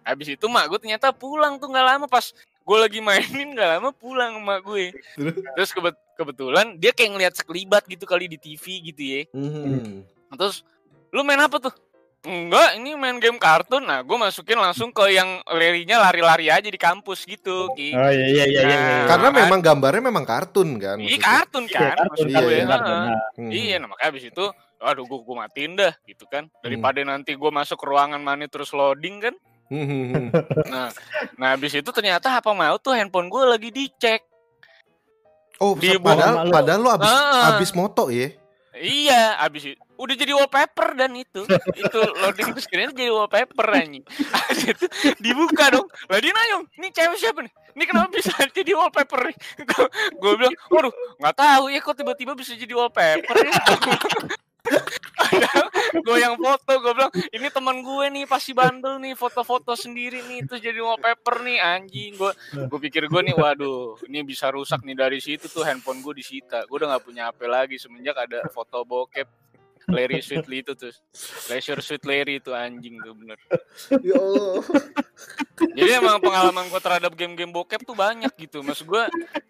Habis itu mak gue ternyata pulang tuh nggak lama pas gue lagi mainin nggak lama pulang mak gue. Terus? Terus kebet kebetulan dia kayak ngeliat sekelibat gitu kali di TV gitu ya. Hmm. Terus lu main apa tuh? Enggak, ini main game kartun. Nah, gue masukin langsung ke yang larinya lari-lari aja di kampus gitu. Ki. Oh iya iya iya iya. iya. Karena kan? memang gambarnya memang kartun kan. Iya kartun Iya, kan, kartun, maksud Iya, iya, kartun. Nah, Hmm. Iya, nah makanya abis itu, aduh gue, gue matiin dah gitu kan. Daripada nanti gue masuk ke ruangan mana terus loading kan. Nah, nah abis itu ternyata apa mau tuh handphone gue lagi dicek. Oh, Di padahal padahal lo abis Ah. abis moto ya. Iya, abis itu udah jadi wallpaper dan itu itu loading screen jadi wallpaper anjing. Abis itu dibuka dong. Lah dia nanya, "Ini cewek siapa nih? Ini kenapa bisa jadi wallpaper nih?" Gue bilang, "Waduh, nggak tahu ya kok tiba-tiba bisa jadi wallpaper ya." Padahal gue yang foto, gue bilang, "Ini teman gue nih pasti bandel nih, foto-foto sendiri nih terus jadi wallpaper nih anjing." Gue gue pikir gue nih, waduh, ini bisa rusak nih dari situ tuh handphone gue disita. Gue udah nggak punya HP lagi semenjak ada foto bokep Larry Sweetly itu tuh. Leisure Sweet Larry itu anjing tuh bener. Ya Allah. Jadi emang pengalaman gue terhadap game-game bokep tuh banyak gitu. Maksud gue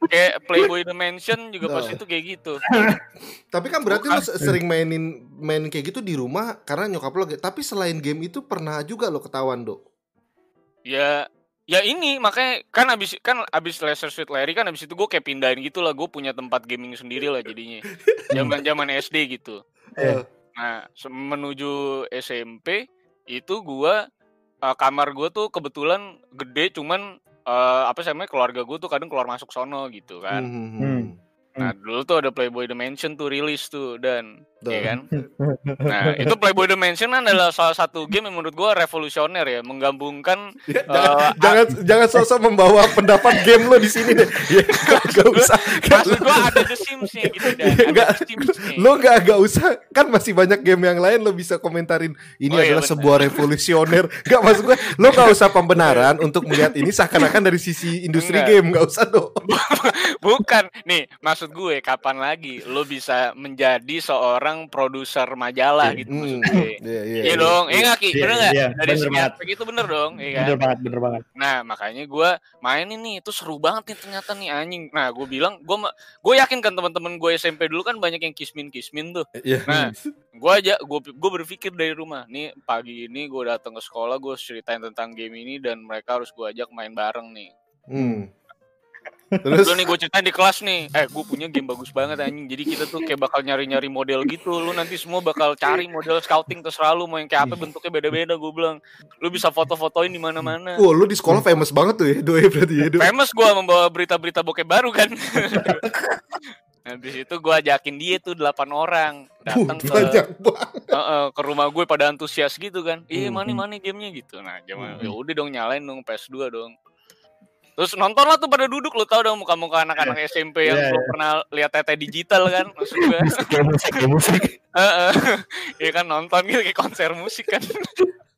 kayak Playboy Dimension juga pas Nah. itu kayak gitu. Tapi kan berarti lo sering mainin main kayak gitu di rumah karena nyokap lo. Tapi selain game itu pernah juga lo ketahuan, Dok. Ya ya ini makanya kan abis kan abis Leisure Sweet Larry kan abis itu gue kayak pindahin gitu lah gue punya tempat gaming sendiri lah jadinya zaman zaman SD gitu Eh, Nah, se- menuju SMP itu gua eh, kamar gua tuh kebetulan gede cuman eh, apa sih namanya keluarga gua tuh kadang keluar masuk sono gitu kan. hmm, hmm, Hmm. hmm. Nah, dulu tuh ada Playboy Dimension tuh rilis tuh dan Tuh. ya kan. Nah, itu Playboy Dimension kan adalah salah satu game yang menurut gua revolusioner ya, menggabungkan Ya, Eh, jangan, jangan jangan sosok membawa pendapat game lo di sini deh. Ya, gak, gak usah. maksud gua ada The Sims-nya gitu dan Iya, ada nggak. The Sims-nya. lo gak gak usah kan masih banyak game yang lain lo bisa komentarin ini Oh, iya, adalah benar. sebuah revolusioner gak maksud gue lo gak usah pembenaran untuk melihat ini seakan-akan dari sisi industri Enggak. game gak usah dong Bukan, nih maksud gue kapan lagi lo bisa menjadi seorang produser majalah gitu maksud Hmm, gue. Iya iya. Iya dong, iya nggak Ki? Iya, Bener nggak? iya, Dari segi banget. aspek itu bener dong, iya kan? Bener banget, bener banget. Nah makanya gue main ini itu seru banget nih ternyata nih anjing. Nah gue bilang gue gue yakin kan teman-teman gue SMP dulu kan banyak yang kismin kismin tuh. Iya. Nah gue aja gue gue berpikir dari rumah nih pagi ini gue datang ke sekolah gue ceritain tentang game ini dan mereka harus gue ajak main bareng nih. Hmm. Terus Lu nih gue ceritain di kelas nih, eh gue punya game bagus banget anjing. Jadi kita tuh kayak bakal nyari-nyari model gitu. Lu nanti semua bakal cari model scouting terserah lu mau yang kayak apa bentuknya beda-beda. Gue bilang, lu bisa foto-fotoin di mana-mana. Wah, lu di sekolah famous banget tuh ya, Doi berarti ya, Doi. Famous gue membawa berita-berita bokep baru kan. Habis itu gue ajakin dia tuh delapan orang datang ke Banyak banget. Heeh, ke rumah gue pada antusias gitu kan. Iya Hmm. mana mana gamenya gitu. Nah, zaman Hmm. ya udah dong nyalain dong PS2 dong. Terus nonton lah tuh pada duduk lu tau dong muka-muka anak-anak SMP yang belum iya. pernah lihat tete digital kan maksud gue. Kayak musik, kayak musik. Iya kan nonton gitu kayak konser musik kan.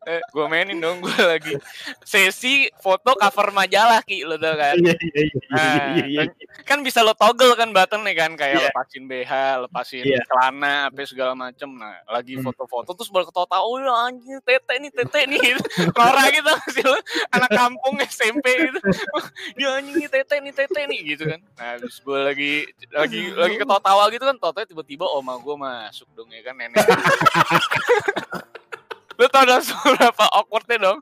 Eh, gue mainin dong gue lagi sesi foto cover majalah ki lo tau kan. Iya, iya, iya, Nah, iya. kan bisa lo toggle kan button nih kan kayak lepasin BH, lepasin celana, apa segala macem. Nah, lagi Hmm. foto-foto terus baru ketawa-tawa, oh ya anjing tete nih, tete nih. Gitu. Nora gitu sih lo, anak kampung SMP gitu. "Wah, Ya anjing nih tete nih, tete nih gitu kan. Nah, terus gue lagi lagi lagi ketawa-tawa gitu kan, tau tiba-tiba oma gue masuk dong ya kan nenek. lu tau dong seberapa awkwardnya dong?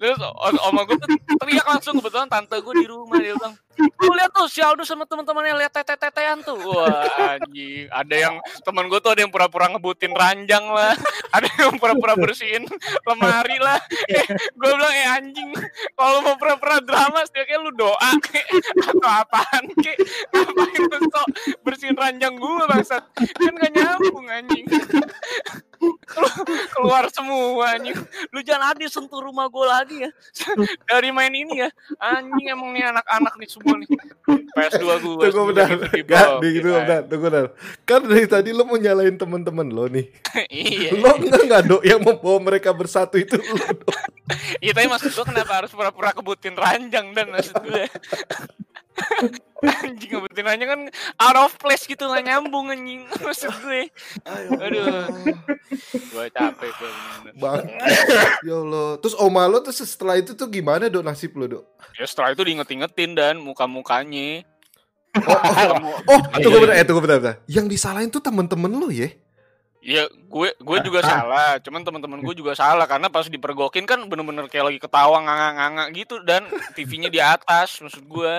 Terus o- oma gue teriak langsung kebetulan tante gue di rumah dia bilang lu lihat tuh si Aldo sama teman-temannya lihat tete-tetean tuh. Wah anjing. Ada yang teman gue tuh ada yang pura-pura ngebutin ranjang lah. Ada yang pura-pura bersihin lemari lah. Eh, gue bilang eh anjing kalau mau pura-pura drama setidaknya lu doa kek atau apaan kek ngapain lu bersihin ranjang gue bangsat? Kan gak nyambung anjing keluar semua anjing lu jangan ada sentuh rumah gue lagi ya dari main ini ya anjing emang nih anak-anak nih semua nih PS2 gue Tunggu bentar. Gak, di gitu bentar, tunggu bentar. Kan dari tadi lo mau nyalain temen-temen lo nih. iya Lo enggak enggak dok yang membawa mereka bersatu itu lo. Iya tapi maksud gue kenapa harus pura-pura kebutin ranjang dan maksud gue anjing ranjang kan out of place gitu gak nyambung anjing maksud gue aduh gue capek gue. Bang. Ya Allah. Terus oma lo tuh setelah itu tuh gimana dok nasib lo dok? ya setelah itu diinget-ingetin dan muka-mukanya Oh, oh, oh, Iya, tunggu iya, bentar, eh tunggu bentar, bentar. Yang disalahin tuh temen-temen lo ya? Iya, gue gue juga salah. Cuman teman-teman gue juga salah karena pas dipergokin kan bener-bener kayak lagi ketawa nganga-nganga gitu dan TV-nya di atas maksud gue.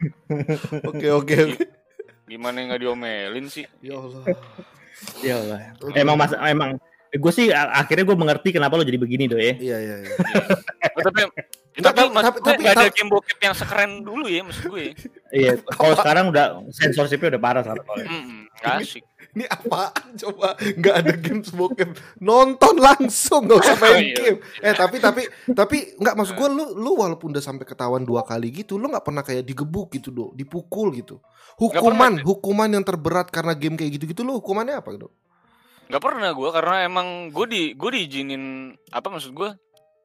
Oke oke. Gimana nggak diomelin sih? Ya Allah. Ya Allah. Emang mas, emang gue sih akhirnya gue mengerti kenapa lo jadi begini do ya. Iya iya iya. Oh, tapi tapi, tapi- tapi- tapi- nggak ada tapi- game bokep yang sekeren dulu ya maksud gue. Iya. Kalau sekarang udah sensorshipnya udah parah sekarang. soalnya. Mm-mm, nggak asik. Ini apaan coba? Nggak ada games bokep. Nonton langsung nggak usah main Iya. game. Eh tapi tapi tapi nggak maksud gue lu lu walaupun udah sampai ketahuan dua kali gitu, lu nggak pernah kayak digebuk gitu dok, dipukul gitu. Hukuman hukuman yang terberat karena game kayak gitu-gitu lu hukumannya apa dok? Nggak pernah gue karena emang gue di gue diizinin apa maksud gue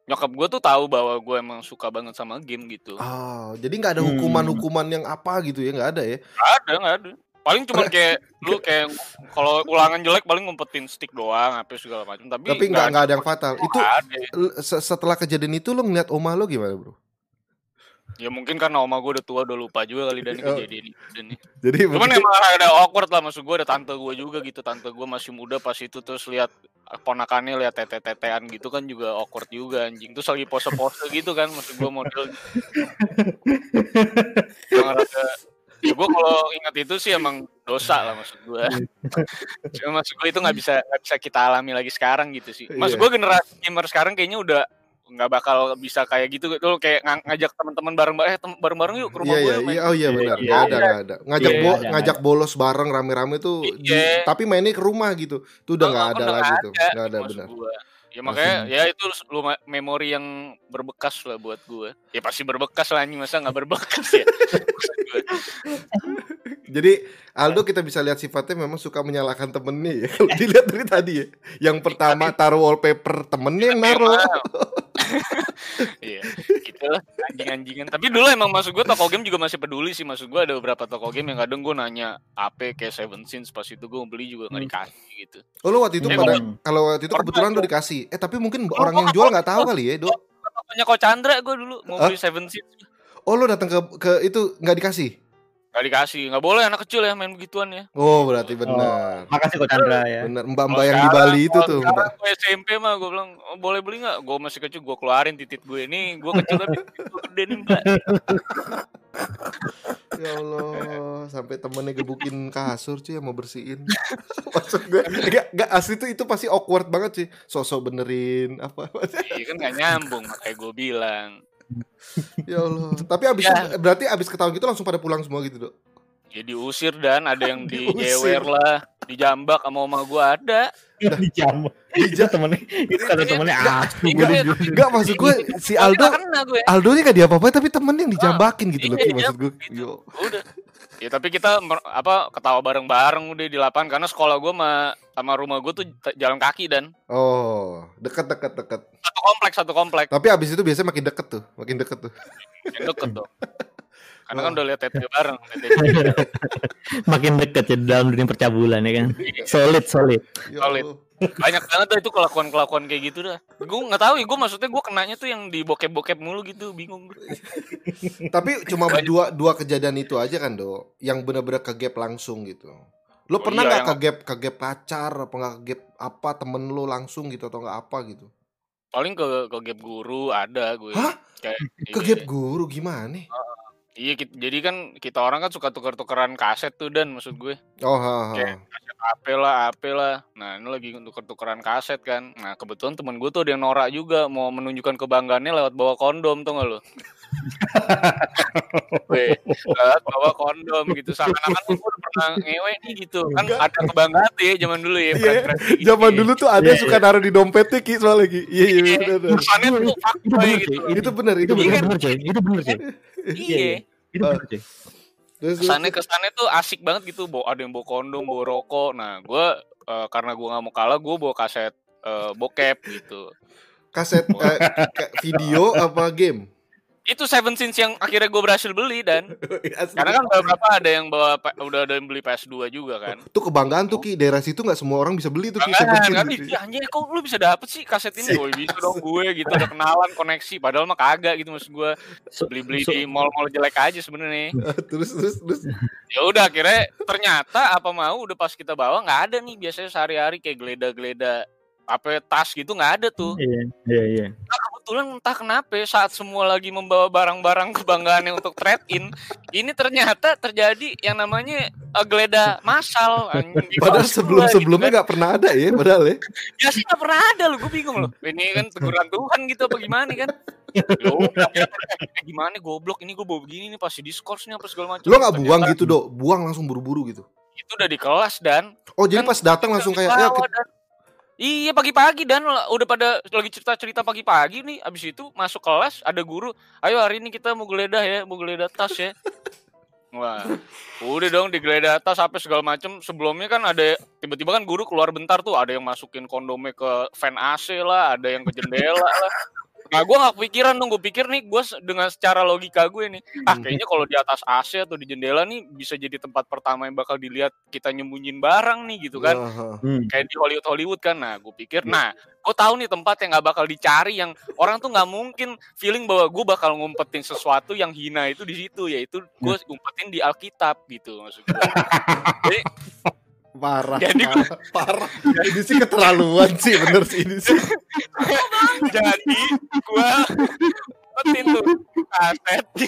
nyokap gue tuh tahu bahwa gue emang suka banget sama game gitu. Oh, jadi nggak ada Hmm. hukuman-hukuman yang apa gitu ya nggak ada ya? Nggak ada nggak ada. Paling cuma kayak lu kayak kalau ulangan jelek paling ngumpetin stick doang apa segala macam tapi Tapi nggak nggak ada yang fatal. Itu ada. setelah kejadian itu lu ngeliat oma lo gimana bro? Ya mungkin karena oma gue udah tua udah lupa juga kali dan Oh. kejadian ini. Jadi Cuman berarti- emang ada awkward lah maksud gue ada tante gue juga gitu tante gue masih muda pas itu terus lihat ponakannya lihat tete-tetean gitu kan juga awkward juga anjing terus lagi pose-pose gitu kan maksud gue model rada- ya gue kalau ingat itu sih emang dosa lah maksud gue cuma maksud gue itu nggak bisa nggak bisa kita alami lagi sekarang gitu sih. Maksud Iya. gue generasi gamer sekarang kayaknya udah nggak bakal bisa kayak gitu. Tuh kayak ng- ngajak teman-teman bareng eh tem- bareng-bareng yuk ke rumah Iya gue iya main. iya. Oh iya Iya, benar. Iya, nggak ada iya. nggak ada. Ngajak Iya, bo- ada, ngajak bolos bareng rame-rame tuh di- Iya. tapi mainnya ke rumah gitu. Tuh udah Oh, nggak ada lagi tuh. nggak ada maksud benar. Ya makanya ya itu lu ma- memori yang berbekas lah buat gue. Ya pasti berbekas lah anjing masa nggak berbekas ya. Jadi Aldo kita bisa lihat sifatnya memang suka menyalahkan temennya ya. Kalau dilihat dari tadi ya. Yang pertama taruh wallpaper temennya yang naruh Iya. Kita Udah, anjing-anjingan. Tapi dulu emang maksud gue toko game juga masih peduli sih. Maksud gue ada beberapa toko game yang kadang gue nanya AP kayak Seven Sins pas itu gue beli juga nggak Hmm. dikasih gitu. Oh lu waktu itu Eh, pada kalau waktu itu kebetulan lu tuh. dikasih. Eh tapi mungkin Oh, orang yang jual nggak tahu kali ya, Dok. Punya Kok Chandra gue dulu mau beli Seven Sins. Oh lu datang ke ke itu nggak dikasih? Gak dikasih. Nggak boleh anak kecil ya main begituan ya. Oh berarti benar. Makasih kok Chandra ya. Benar mbak-mbak Kalau yang di Bali itu tuh. Mbak. gue SMP mah gue bilang oh, boleh beli nggak? Gue masih kecil gue keluarin titit gue ini. Gue kecil tapi gue gede nih mbak. Ya Allah, sampai temennya gebukin kasur cuy yang mau bersihin. Maksud gue, enggak, enggak asli tuh itu pasti awkward banget sih. Sosok benerin apa. Iya kan gak nyambung makanya gue bilang. ya Allah. Tapi abis Ya. berarti abis ketahuan gitu langsung pada pulang semua gitu, Dok. Ya diusir dan ada yang Diusir. dijewer lah, dijambak sama oma gue ada. di jam. Itu temennya, itu kata temennya ah. Iya, iya. Enggak maksud gue si Aldo gue. Aldo nya gak diapa-apain tapi temen yang dijambakin gitu loh iya, maksud gue. gitu. Yo. Udah. Ya tapi kita apa ketawa bareng-bareng udah di lapangan karena sekolah gue sama sama rumah gue tuh jalan kaki dan Oh, deket deket deket. satu kompleks satu kompleks Tapi abis itu biasanya makin deket tuh, makin deket tuh. yang deket dong. Karena kan Oh. udah lihat TT bareng. Makin deket ya dalam dunia percabulan ya kan. Solid, solid. Ya Solid. Banyak banget tuh itu kelakuan-kelakuan kayak gitu dah. Gue nggak tahu ya, gue maksudnya gue kenanya tuh yang di bokep-bokep mulu gitu, bingung. Tapi cuma dua dua kejadian itu aja kan, Do. Yang benar-benar kegap langsung gitu. Lo Oh pernah iya, nggak yang- kegap kegap pacar apa nggak kegap apa temen lo langsung gitu atau nggak apa gitu? Paling ke ke gap guru ada gue. Hah? Kayak, Kegap iya. guru gimana? Iya, kit- jadi kan kita orang kan suka tuker-tukeran kaset tuh dan maksud gue. Oh, ha, ha. Kayak kaset AP lah, AP lah. Nah, ini lagi tuker-tukeran kaset kan. Nah, kebetulan temen gue tuh ada yang norak juga mau menunjukkan kebanggaannya lewat bawa kondom tuh gak lo? Weh, lewat bawa kondom gitu. Seakan-akan gue udah pernah ngewe nih gitu. Kan Enggak. ada kebanggaan tuh ya zaman dulu ya. Iya, gitu Zaman dulu tuh ada Iya, yang suka naruh di dompetnya Ki soalnya lagi. Iya, iya, Iya, benar. benar. kesannya tuh Itu fuckboy bener, gitu. cuy. Itu benar, itu Itu benar. bener cuy. Itu bener cuy. Iya. Itu bener cuy. Terus, terus, kesannya kesannya tuh asik banget gitu bawa ada yang bawa kondom bawa rokok nah gue karena gue nggak mau kalah gue bawa kaset eh, bokep gitu kaset eh, kayak video apa game? Itu Seven Sins yang akhirnya gue berhasil beli dan Asli. karena kan beberapa ada yang bawa udah ada yang beli PS2 juga kan Tuh kebanggaan tuh Ki, daerah situ nggak semua orang bisa beli tuh Ki Enggak, Seventeen kan, gitu. Anjir kok lu bisa dapet sih kaset ini? Oh bisa dong gue gitu, ada kenalan, koneksi. Padahal mah kagak gitu maksud gue. Beli-beli so- di mall-mall jelek aja sebenarnya. terus terus terus. Ya udah akhirnya ternyata apa mau udah pas kita bawa nggak ada nih biasanya sehari-hari kayak geleda-geleda apa tas gitu nggak ada tuh. Iya, iya, iya. Nah, kebetulan entah kenapa saat semua lagi membawa barang-barang kebanggaannya untuk trade in, ini ternyata terjadi yang namanya eh, geledah massal. Padahal kaos sebelum gua gitu sebelumnya kan. nggak pernah ada ya, padahal ya. Ya sih nggak pernah ada loh, gue bingung loh. Ini kan teguran Tuhan gitu apa gimana kan? Ya eh, gimana goblok ini gue bawa begini nih pasti diskors nih apa segala macam. Lo nggak buang gitu dok, buang langsung buru-buru gitu. Itu udah di kelas dan Oh jadi Kan pas datang langsung kayak ya. Iya pagi-pagi dan udah pada lagi cerita-cerita pagi-pagi nih abis itu masuk kelas ada guru ayo hari ini kita mau geledah ya mau geledah tas ya Wah, udah dong digeledah tas sampai segala macem. Sebelumnya kan ada tiba-tiba kan guru keluar bentar tuh, ada yang masukin kondomnya ke fan AC lah, ada yang ke jendela lah. Nah, gue gak kepikiran dong, gue pikir nih gue dengan secara logika gue nih, ah kayaknya kalau di atas AC atau di jendela nih bisa jadi tempat pertama yang bakal dilihat kita nyembunyiin barang nih gitu kan. Hmm. kayak di Hollywood Hollywood kan. Nah gue pikir nah gue tahu nih tempat yang nggak bakal dicari yang orang tuh nggak mungkin feeling bahwa gue bakal ngumpetin sesuatu yang hina itu di situ yaitu gue ngumpetin di Alkitab gitu maksud gue jadi Parah, Jadi parah, parah. Ini sih keterlaluan sih, bener sih ini sih. jadi gue ngumpetin tuh kaset di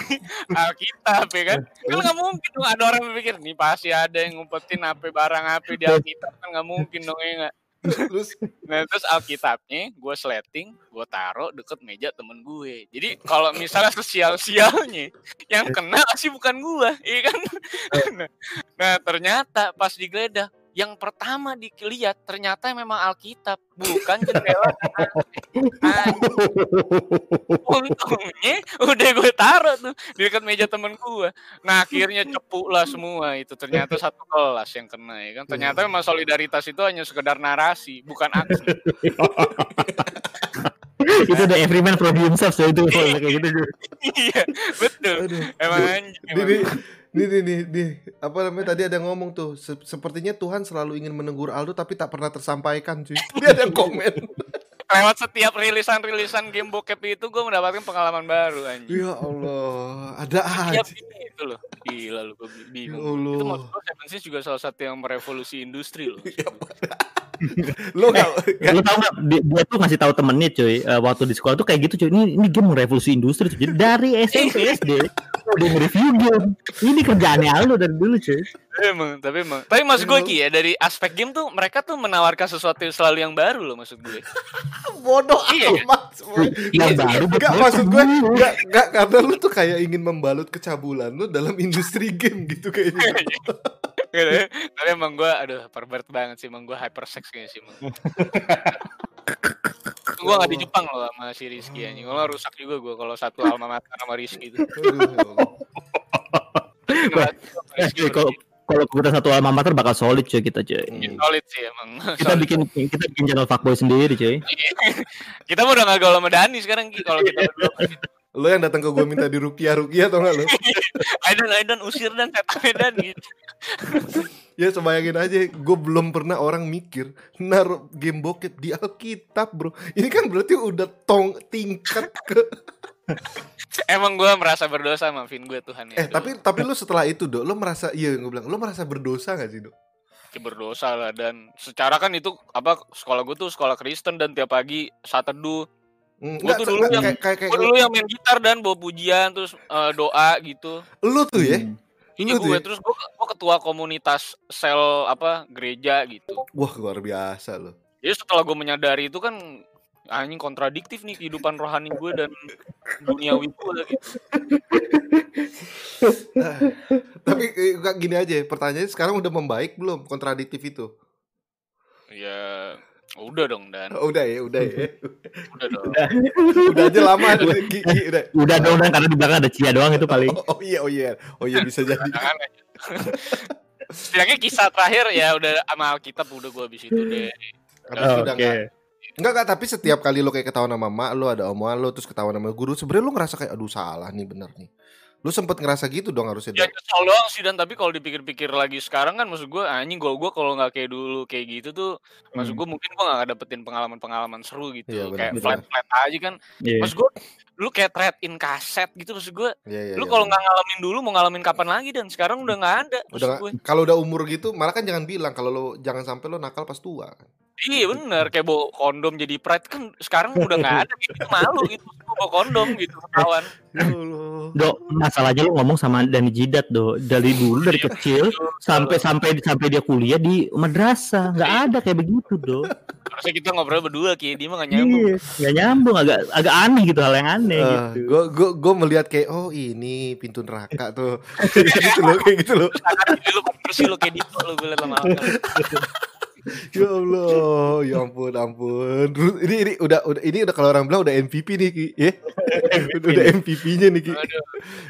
Alkitab ya kan? Kan nggak mungkin dong ada orang yang pikir nih pasti ada yang ngumpetin apa barang apa di Alkitab. Kan nggak mungkin dong ya nggak Terus Nah terus Alkitabnya gue sleting, gue taruh deket meja temen gue. Jadi kalau misalnya sesial-sialnya yang kena sih bukan gue, iya kan? nah, nah, ternyata pas digeledah yang pertama dilihat ternyata memang Alkitab bukan jendela. Untungnya udah gue taruh tuh di dekat meja temen gue. Nah akhirnya cepu lah semua itu ternyata satu kelas yang kena ya kan. Ternyata memang solidaritas itu hanya sekedar narasi bukan aksi. itu udah every man for himself so itu kayak gitu iya betul emang anjing Nih, nih, nih, nih, apa namanya? Tadi ada ngomong tuh se- sepertinya Tuhan selalu ingin menegur Aldo tapi tak pernah tersampaikan cuy. Dia ada komen lewat setiap rilisan-rilisan game bokep itu gue mendapatkan pengalaman baru anjing. Ya Allah ada aja. itu loh. Gila lu gue ya bingung. Allah. Itu maksud gue Seven Seas juga salah satu yang merevolusi industri loh. Lo gak, Lu tau gak, dia, dia tuh ngasih tahu temennya cuy, eh, waktu di sekolah tuh kayak gitu cuy, ini, ini game revolusi industri cuy. Jadi dari SMP SD, udah nge-review game. Ini kerjaannya Aldo dari dulu cuy. Emang tapi emang. Tapi maksud gue ki ya dari aspek game tuh mereka tuh menawarkan sesuatu yang selalu yang baru loh maksud gue bodoh Iya. amat Yang baru Gak maksud gue gak, gak karena lu tuh kayak ingin membalut kecabulan lu dalam industri game gitu kayaknya. Gitu. tapi emang gue aduh pervert banget sih emang gue hypersex kayaknya sih emang. Gue gak di Jepang loh sama si Rizky anjing. Kalau rusak juga gue kalau satu alma mater sama Rizky itu. Ya Allah. Eh, cuy, kalau kalau kita satu alma mater bakal solid cuy kita cuy. solid sih emang Kita Solid. bikin kita bikin channel fuckboy sendiri cuy. kita mah udah gak gaul sama Dani sekarang Ki kalau kita berdua lo yang datang ke gue minta di rukiah rukiah atau enggak lo Aidan Aidan usir dan setan dan gitu ya sebayangin aja gue belum pernah orang mikir naruh game bokep di Alkitab bro ini kan berarti udah tong tingkat ke emang gue merasa berdosa maafin gue Tuhan ya eh tapi tapi lu setelah itu dok lo merasa iya gue bilang lo merasa berdosa gak sih dok Ya, berdosa lah dan secara kan itu apa sekolah gue tuh sekolah Kristen dan tiap pagi saat teduh Hmm, Gua enggak, tuh dulu enggak, yang- kayak kayak kayak gue dulu yang main gitar dan bawa pujian terus eh, doa gitu lu tuh ya Hmm. Iya Lu tuh gue ya? terus gue gue ketua komunitas sel apa gereja gitu. wah luar biasa lo Jadi setelah gue menyadari itu kan anjing kontradiktif nih kehidupan rohani gue dan duniawi gue lah gitu. tapi eh, gini aja pertanyaannya sekarang udah membaik belum kontradiktif itu Ya udah dong dan Oh, udah ya udah ya udah dong. udah aja lama Gi- Gi, udah Udah dong dan karena di belakang ada Cia doang itu paling. oh, oh iya oh iya oh iya bisa jadi aja. Setidaknya kisah terakhir ya udah sama Alkitab udah gue habis itu deh. Habis udah Oke. enggak Enggak enggak tapi setiap kali lo kayak ketahuan sama mak lo ada omongan lo terus ketahuan sama guru sebenarnya lo ngerasa kayak aduh salah nih bener nih. Lo sempet ngerasa gitu dong harusnya. Ya Dok. kesel doang sih dan tapi kalau dipikir-pikir lagi sekarang kan maksud gue anjing gue gue kalau nggak kayak dulu kayak gitu tuh maksud gue mungkin gue nggak dapetin pengalaman-pengalaman seru gitu Iya, benar, kayak benar. flat flat aja kan Iya. maksud gue lu kayak trade in kaset gitu maksud gue Iya iya. lu iya, kalau bener. nggak ngalamin dulu mau ngalamin kapan lagi dan sekarang udah nggak ada udah kalau udah umur gitu malah kan jangan bilang kalau lo jangan sampai lo nakal pas tua kan. Iya bener kayak bawa kondom jadi pride. Kan sekarang udah nggak ada gitu malu gitu bawa kondom gitu ketahuan. Ya Allah. Dok, masalahnya lu ngomong sama Dani Jidat, Do. Dari dulu dari kecil sampai sampai sampai dia kuliah di madrasah, nggak ada kayak begitu, Do. harusnya kita ngobrol berdua ki. Dia mah nggak nyambung. Iya, nggak nyambung, agak agak aneh gitu hal yang aneh Eh, gitu. gue gue gue melihat kayak oh ini pintu neraka tuh. Kayak gitu loh kayak gitu loh. Jadi lu kayak gitu lu gue liat lama-lama ya Allah ya ampun ampun ini ini udah udah ini udah kalau orang bilang udah MVP nih ki ya udah, udah MVP-nya nih ki.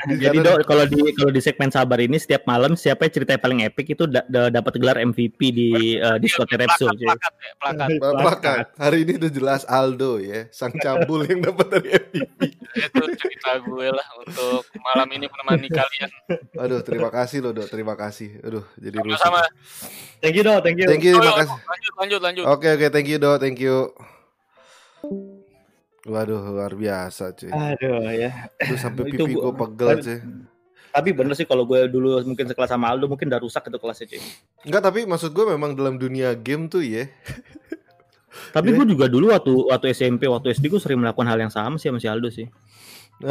Di Jadi sana- Do, kalau di kalau di segmen sabar ini setiap malam siapa yang cerita yang paling epic itu da- da- dapat gelar MVP di eh, Discord Repsol. cuy. plakat ya plakat Plakat. Hari ini udah jelas Aldo ya, sang cabul yang dapat dari MVP. itu cerita gue lah untuk malam ini menemani kalian Aduh, terima kasih loh, Dok. Terima kasih. Aduh, jadi sama Thank you, Do. Thank you. Thank you, terima Oh, kasih. lanjut lanjut lanjut Oke, oke, thank you, Dok. Thank you. Waduh, luar biasa, cuy. Aduh ya. Tuh sampai Itu pipi gua- gue pegel, cuy. Tapi bener sih kalau gue dulu mungkin sekelas sama Aldo mungkin udah rusak itu kelasnya cuy. Enggak, tapi maksud gue memang dalam dunia game tuh ya. Tapi gue juga dulu waktu waktu SMP, waktu SD gue sering melakukan hal yang sama sih sama si Aldo sih.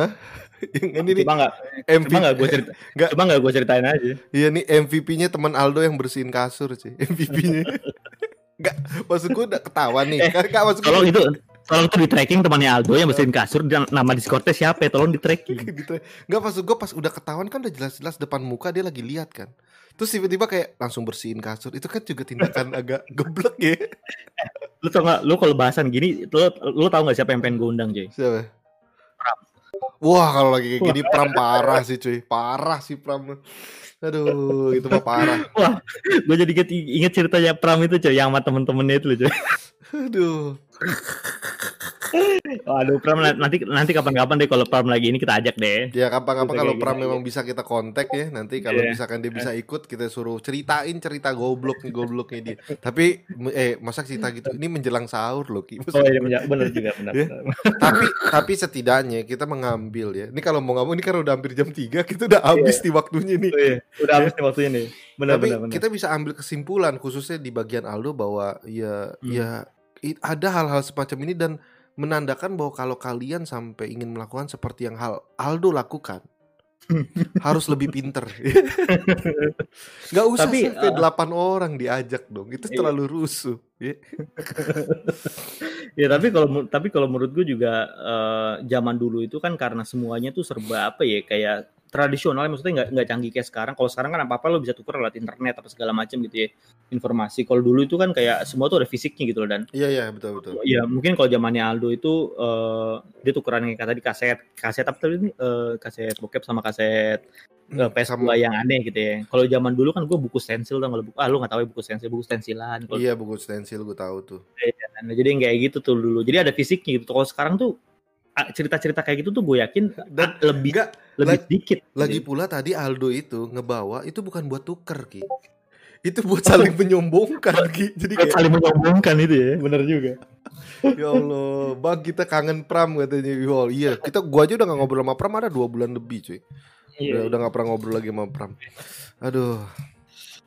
Yang ini nih Cuma nggak, MVP. cuma nggak gue cerita, Nggak. cuma nggak gue ceritain aja. Iya nih MVP-nya teman Aldo yang bersihin kasur, cuy. MVP-nya. Enggak, maksud gue udah ketahuan nih. Kan enggak maksud gue Tolong itu, tolong tuh di tracking temannya Aldo yang bersihin kasur dan nama Discordnya siapa ya? Tolong di tracking. gitu. Enggak maksud gue pas udah ketahuan kan udah jelas-jelas depan muka dia lagi lihat kan. Terus tiba-tiba kayak langsung bersihin kasur. Itu kan juga tindakan agak geblek ya. Lu tau nggak? Lu kalau bahasan gini, lu lu tau nggak siapa yang pengen gue undang cuy? Siapa? Wah, kalau lagi kayak gini Pram parah sih cuy. Parah sih Pram. Aduh, itu mah parah. gue jadi inget, inget ceritanya Pram itu cuy yang sama temen-temennya itu loh cuy. Aduh. Waduh, Pram nanti nanti kapan-kapan deh kalau Pram lagi ini kita ajak deh. Ya kapan-kapan kalau Pram gitu memang bisa kita kontak ya nanti kalau Iya. misalkan dia bisa ikut kita suruh ceritain cerita goblok nih gobloknya dia. Tapi eh masa cerita gitu ini menjelang sahur loh Ki. Oh iya bener juga benar. Ya. benar. tapi tapi setidaknya kita mengambil ya. Ini kalau mau ngomong ini kan udah hampir jam 3 kita udah habis di waktunya nih. Oh, iya. Udah habis nih waktunya nih. Benar Tapi benar benar. kita bisa ambil kesimpulan khususnya di bagian Aldo bahwa ya Hmm. ya ada hal-hal semacam ini dan menandakan bahwa kalau kalian sampai ingin melakukan seperti yang hal Aldo lakukan harus lebih pinter. Nggak usah Tapi, sampai uh, delapan orang diajak dong. Itu Iya. terlalu rusuh. ya. Ya tapi kalau tapi kalau menurut gue juga eh, zaman dulu itu kan karena semuanya tuh serba apa ya kayak tradisional maksudnya nggak nggak canggih kayak sekarang. Kalau sekarang kan apa apa lo bisa tuker lewat internet apa segala macam gitu ya informasi. Kalau dulu itu kan kayak semua tuh ada fisiknya gitu loh dan Iya iya betul betul. ya mungkin kalau zamannya Aldo itu eh, dia tukeran kayak kata di kaset kaset apa tadi ini Eh, kaset bokep sama kaset eh, PS2 Sama- yang aneh gitu ya. Kalau zaman dulu kan gue buku stensil dong kalau buku ah lu nggak tahu ya buku stensil buku stensilan. Kalau Iya buku stensil gue tahu tuh. Nah, jadi yang kayak gitu tuh dulu. Jadi ada fisiknya gitu. Kalau sekarang tuh cerita-cerita kayak gitu tuh gue yakin Dan lebih enggak lebih lag- sedikit. lagi pula tadi Aldo itu ngebawa itu bukan buat tuker Ki. Itu buat saling menyombongkan Ki. Jadi Kayak saling menyombongkan itu ya, benar juga. Ya Allah, bang kita kangen Pram katanya. Ya, iya, kita gua aja udah gak ngobrol sama Pram ada dua bulan lebih cuy. Iya. Udah, udah gak pernah ngobrol lagi sama Pram. Aduh,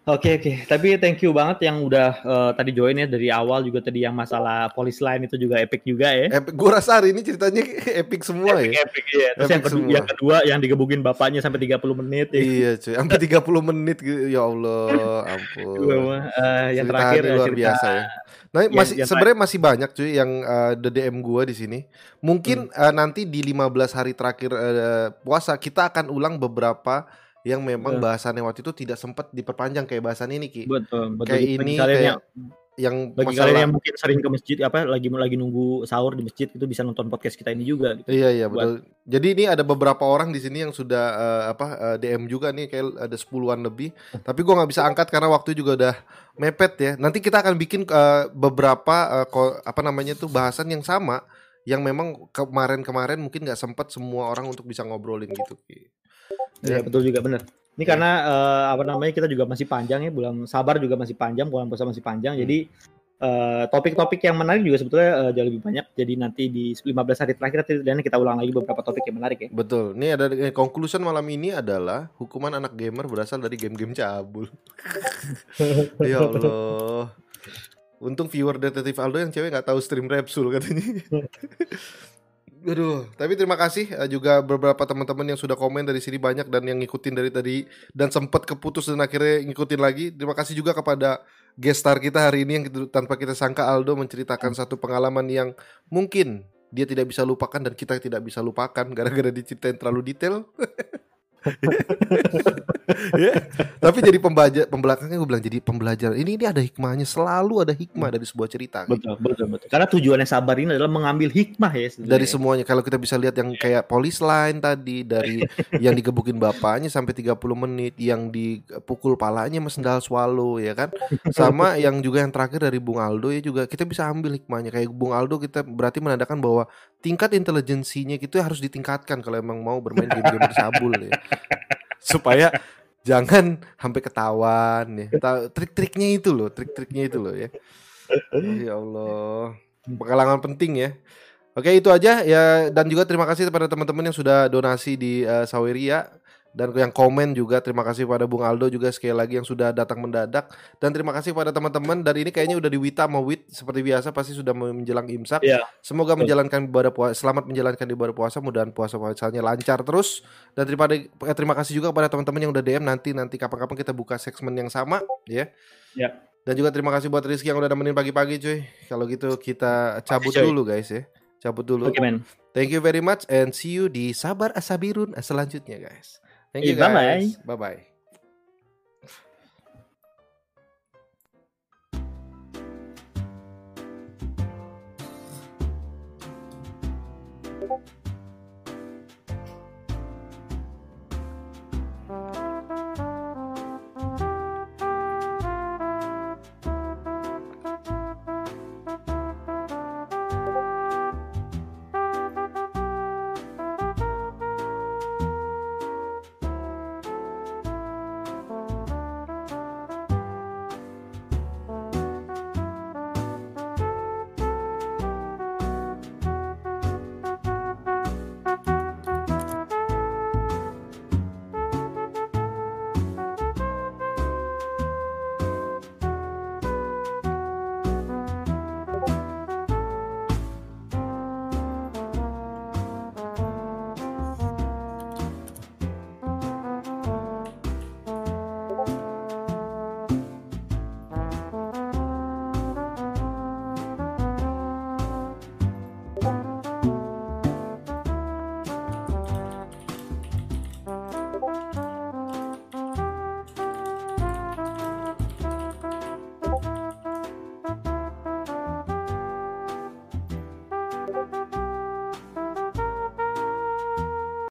Oke oke, tapi thank you banget yang udah eh, tadi join ya dari awal juga tadi yang masalah polis line itu juga epic juga ya. epic. Gua rasa hari ini ceritanya epic semua Epic, ya. epic ya. Terus Epic yang kedua, semua. yang kedua yang digebukin bapaknya sampai 30 menit ya. Iya cuy, sampai 30 menit gitu. Ya Allah, ampun. eh, yang Cerita terakhir eh, luar cerita biasa ya. Nah, Yang- masih sebenarnya masih banyak cuy yang uh, the DM gua di sini. Mungkin Hmm. uh, nanti di 15 hari terakhir uh, puasa kita akan ulang beberapa yang memang Betul. bahasannya waktu itu tidak sempat diperpanjang kayak bahasan ini Ki. betul betul. Kayak Bagi ini kayak yang yang bagi masalah kalian yang mungkin sering ke masjid apa lagi lagi nunggu sahur di masjid itu bisa nonton podcast kita ini juga gitu. Iya iya buat- betul. Jadi ini ada beberapa orang di sini yang sudah uh, apa uh, DM juga nih kayak ada sepuluhan lebih. Tapi gua nggak bisa angkat karena waktu juga udah mepet ya. Nanti kita akan bikin uh, beberapa uh, ko- apa namanya tuh bahasan yang sama yang memang kemarin-kemarin mungkin nggak sempat semua orang untuk bisa ngobrolin gitu. Ki. Iya Ya. betul juga benar. Ini Ya. karena eh, apa namanya kita juga masih panjang ya bulan sabar juga masih panjang bulan puasa masih panjang. Hmm. Jadi eh, topik-topik yang menarik juga sebetulnya eh, jauh lebih banyak. Jadi nanti di 15 hari terakhir nanti dan kita ulang lagi beberapa topik yang menarik ya. Betul. Ini ada eh, conclusion malam ini adalah hukuman anak gamer berasal dari game-game cabul. ya Allah. Untung viewer detektif Aldo yang cewek nggak tahu stream Repsul katanya. Aduh, tapi terima kasih eh, juga beberapa teman-teman yang sudah komen dari sini banyak dan yang ngikutin dari tadi dan sempat keputus dan akhirnya ngikutin lagi. Terima kasih juga kepada guest star kita hari ini yang tanpa kita sangka Aldo menceritakan satu pengalaman yang mungkin dia tidak bisa lupakan dan kita tidak bisa lupakan gara-gara diceritain terlalu detail. Ya, Tapi jadi pembelajar pembelakangnya gue bilang jadi pembelajaran. Ini ini ada hikmahnya, selalu ada hikmah dari sebuah cerita. Betul, betul, betul. Karena tujuannya sabar ini adalah mengambil hikmah ya. sebenarnya. Dari semuanya kalau kita bisa lihat yang kayak polis line tadi dari yang digebukin bapaknya sampai 30 menit, yang dipukul palanya sama sendal swallow ya kan. Sama yang juga yang terakhir dari Bung Aldo ya juga kita bisa ambil hikmahnya kayak Bung Aldo kita berarti menandakan bahwa tingkat intelijensinya itu harus ditingkatkan kalau emang mau bermain game-game bersabul ya. Supaya jangan sampai ketahuan ya. Trik-triknya itu loh, trik-triknya itu loh ya. Ya Allah. Pengalaman penting ya. Oke itu aja ya dan juga terima kasih kepada teman-teman yang sudah donasi di eh, Saweria dan yang komen juga terima kasih kepada Bung Aldo juga sekali lagi yang sudah datang mendadak dan terima kasih kepada teman-teman dan ini kayaknya udah di Wita sama Wit seperti biasa pasti sudah menjelang imsak. Iya. Semoga Betul. menjalankan ibadah puasa selamat menjalankan ibadah puasa mudahan puasa puasanya lancar terus dan terima eh, terima kasih juga kepada teman-teman yang udah DM nanti nanti kapan-kapan kita buka segmen yang sama ya. Ya. Dan juga terima kasih buat Rizky yang udah nemenin pagi-pagi cuy. Kalau gitu kita cabut cuy. dulu guys ya. Cabut dulu. Men. Thank you very much and see you di Sabar Asabirun selanjutnya guys. Thank you Eh, bye-bye. guys. Bye bye.